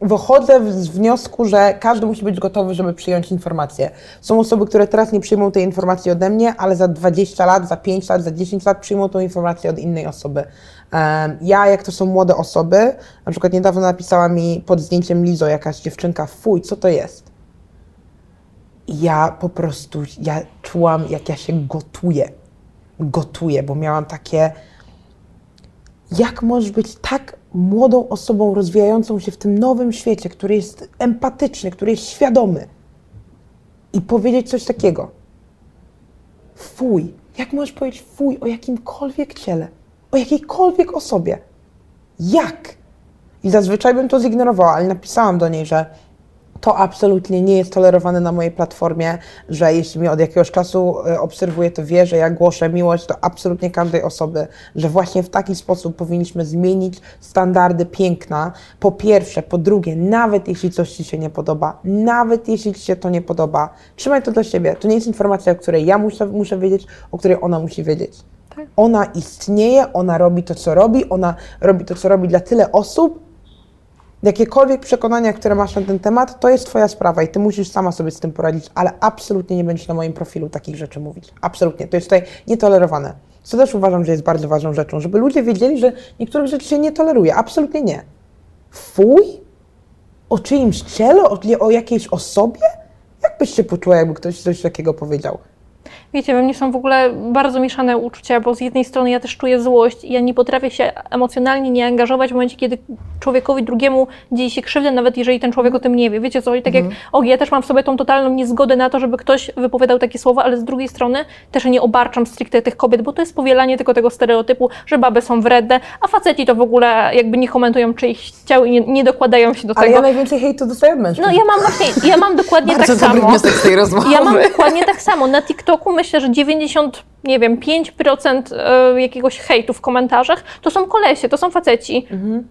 wychodzę z wniosku, że każdy musi być gotowy, żeby przyjąć informację. Są osoby, które teraz nie przyjmą tej informacji ode mnie, ale za 20 lat, za 5 lat, za 10 lat przyjmą tą informację od innej osoby. Ja, jak to są młode osoby, na przykład niedawno napisała mi pod zdjęciem Lizo jakaś dziewczynka, fuj, co to jest? Ja po prostu, ja czułam, jak ja się gotuję. Gotuję, bo miałam takie, jak możesz być tak młodą osobą rozwijającą się w tym nowym świecie, który jest empatyczny, który jest świadomy i powiedzieć coś takiego. Fuj. Jak możesz powiedzieć fuj o jakimkolwiek ciele? o jakiejkolwiek osobie. Jak? I zazwyczaj bym to zignorowała, ale napisałam do niej, że to absolutnie nie jest tolerowane na mojej platformie, że jeśli mnie od jakiegoś czasu e, obserwuje, to wie, że ja głoszę miłość do absolutnie każdej osoby, że właśnie w taki sposób powinniśmy zmienić standardy piękna. Po pierwsze, po drugie, nawet jeśli coś Ci się nie podoba, nawet jeśli Ci się to nie podoba, trzymaj to dla siebie. To nie jest informacja, o której ja muszę, muszę wiedzieć, o której ona musi wiedzieć. Ona istnieje, ona robi to, co robi, ona robi to, co robi dla tyle osób. Jakiekolwiek przekonania, które masz na ten temat, to jest Twoja sprawa i Ty musisz sama sobie z tym poradzić, ale absolutnie nie będziesz na moim profilu takich rzeczy mówić. Absolutnie. To jest tutaj nietolerowane. Co też uważam, że jest bardzo ważną rzeczą, żeby ludzie wiedzieli, że niektórych rzeczy się nie toleruje. Absolutnie nie. Fuj? O czyimś ciele? O, o jakiejś osobie? Jak byś się poczuła, jakby ktoś coś takiego powiedział? Wiecie, we mnie są w ogóle bardzo mieszane uczucia, bo z jednej strony ja też czuję złość i ja nie potrafię się emocjonalnie nie angażować w momencie, kiedy człowiekowi drugiemu dzieje się krzywda, nawet jeżeli ten człowiek o tym nie wie. Wiecie co? I tak mhm. jak, og, ja też mam w sobie tą totalną niezgodę na to, żeby ktoś wypowiadał takie słowa, ale z drugiej strony też nie obarczam stricte tych kobiet, bo to jest powielanie tylko tego stereotypu, że baby są wredne, a faceci to w ogóle jakby nie komentują czyich ciał i nie, nie dokładają się do ale tego. Ale ja najwięcej hejtu dostaję od mężczyzn. No ja mam właśnie, ja mam dokładnie tak samo. z tej rozmowy. Ja mam dokładnie tak samo. Na TikToku myślę, że 90, nie wiem, 5% e, jakiegoś hejtu w komentarzach to są kolesie, to są faceci. Mhm.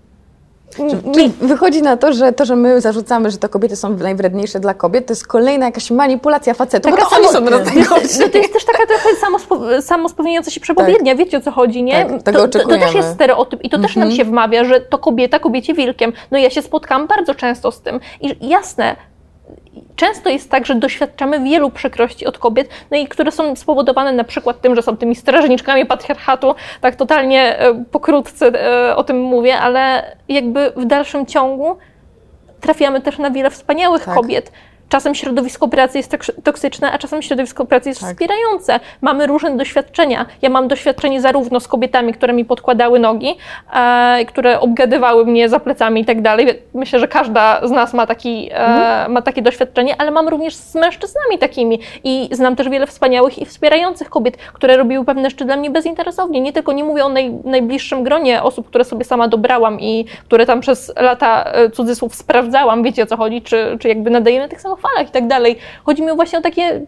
Czyli wychodzi na to, że to, że my zarzucamy, że to kobiety są najwredniejsze dla kobiet, to jest kolejna jakaś manipulacja facetów. Taka no to samo, no, no, to jest też taka trochę samospełniająca się przepowiednia, tak. wiecie o co chodzi, nie? Tak, tego to, to, to też jest stereotyp i to też nam mhm. się wmawia, że to kobieta kobiecie wilkiem. No ja się spotkałam bardzo często z tym i jasne, często jest tak, że doświadczamy wielu przykrości od kobiet, no i które są spowodowane na przykład tym, że są tymi strażniczkami patriarchatu, tak totalnie e, pokrótce e, o tym mówię, ale jakby w dalszym ciągu trafiamy też na wiele wspaniałych tak. kobiet, Czasem środowisko pracy jest toksyczne, a czasem środowisko pracy jest tak. wspierające. Mamy różne doświadczenia. Ja mam doświadczenie zarówno z kobietami, które mi podkładały nogi, e, które obgadywały mnie za plecami i tak dalej. Myślę, że każda z nas ma, taki, e, mhm. ma takie doświadczenie, ale mam również z mężczyznami takimi. I znam też wiele wspaniałych i wspierających kobiet, które robiły pewne rzeczy dla mnie bezinteresownie. Nie tylko nie mówię o naj, najbliższym gronie osób, które sobie sama dobrałam i które tam przez lata e, cudzysłów sprawdzałam, wiecie o co chodzi, czy, czy jakby nadajemy tych samych falach i tak dalej. Chodzi mi właśnie o takie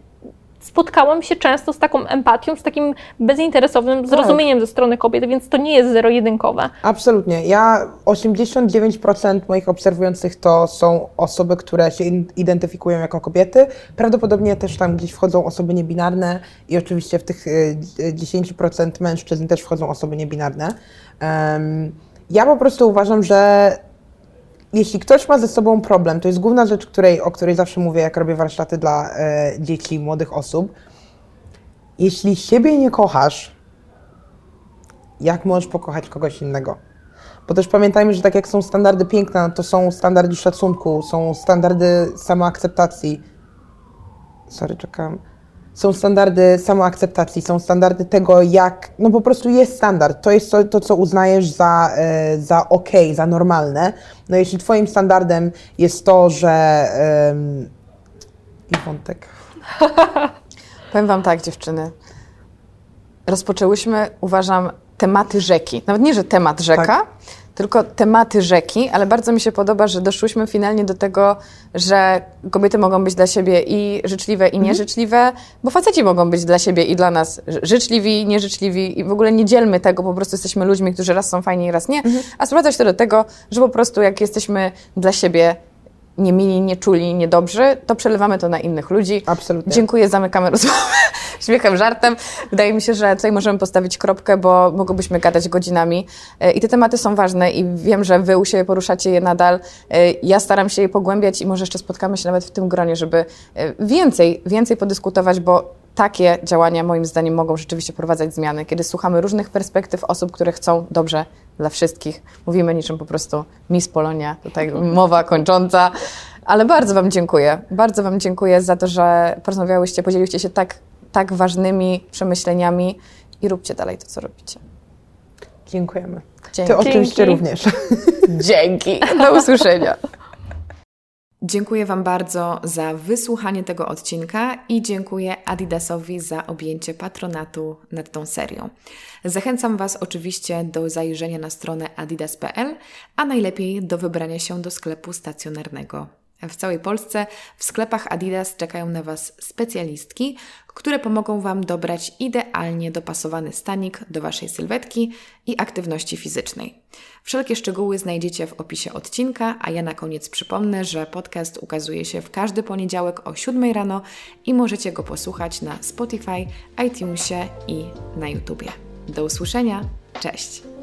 spotkałam się często z taką empatią, z takim bezinteresownym tak. zrozumieniem tak. ze strony kobiet, więc to nie jest zero-jedynkowe. Absolutnie. Ja 89% moich obserwujących to są osoby, które się identyfikują jako kobiety. Prawdopodobnie też tam gdzieś wchodzą osoby niebinarne i oczywiście w tych 10% y, mężczyzn też wchodzą osoby niebinarne. Um, ja po prostu uważam, że jeśli ktoś ma ze sobą problem, to jest główna rzecz, której, o której zawsze mówię, jak robię warsztaty dla e, dzieci, młodych osób. Jeśli siebie nie kochasz, jak możesz pokochać kogoś innego? Bo też pamiętajmy, że tak jak są standardy piękna, to są standardy szacunku, są standardy samoakceptacji. Sorry, czekam są standardy samoakceptacji, są standardy tego, jak, no po prostu jest standard. To jest to, to co uznajesz za, e, za ok, za normalne. No jeśli twoim standardem jest to, że... Um, I wątek. Powiem wam tak, dziewczyny. Rozpoczęłyśmy, uważam, tematy rzeki. Nawet nie, że temat rzeka, tak tylko tematy rzeki, ale bardzo mi się podoba, że doszłyśmy finalnie do tego, że kobiety mogą być dla siebie i życzliwe, i nieżyczliwe, bo faceci mogą być dla siebie i dla nas życzliwi, nieżyczliwi i w ogóle nie dzielmy tego, po prostu jesteśmy ludźmi, którzy raz są fajni, raz nie, a sprowadzać to do tego, że po prostu jak jesteśmy dla siebie nie mili, nie czuli, niedobrzy, to przelewamy to na innych ludzi. Absolutnie. Dziękuję, zamykamy rozmowę śmiechem, żartem. Wydaje mi się, że tutaj możemy postawić kropkę, bo mogłybyśmy gadać godzinami. E, I te tematy są ważne i wiem, że wy u siebie poruszacie je nadal. E, Ja staram się je pogłębiać i może jeszcze spotkamy się nawet w tym gronie, żeby e, więcej, więcej podyskutować, bo takie działania moim zdaniem mogą rzeczywiście prowadzać zmiany, kiedy słuchamy różnych perspektyw osób, które chcą dobrze dla wszystkich. Mówimy niczym po prostu Miss Polonia, tutaj mowa kończąca. Ale bardzo Wam dziękuję. Bardzo Wam dziękuję za to, że porozmawiałyście, podzieliłyście się tak, tak ważnymi przemyśleniami i róbcie dalej to, co robicie. Dziękujemy. Dzięki. Ty oczywiście Dzięki. również. Dzięki. Do usłyszenia. Dziękuję Wam bardzo za wysłuchanie tego odcinka i dziękuję Adidasowi za objęcie patronatu nad tą serią. Zachęcam Was oczywiście do zajrzenia na stronę adidas.pl, a najlepiej do wybrania się do sklepu stacjonarnego. W całej Polsce w sklepach Adidas czekają na Was specjalistki, które pomogą Wam dobrać idealnie dopasowany stanik do Waszej sylwetki i aktywności fizycznej. Wszelkie szczegóły znajdziecie w opisie odcinka, a ja na koniec przypomnę, że podcast ukazuje się w każdy poniedziałek o 7 rano i możecie go posłuchać na Spotify, iTunesie i na YouTubie. Do usłyszenia, cześć!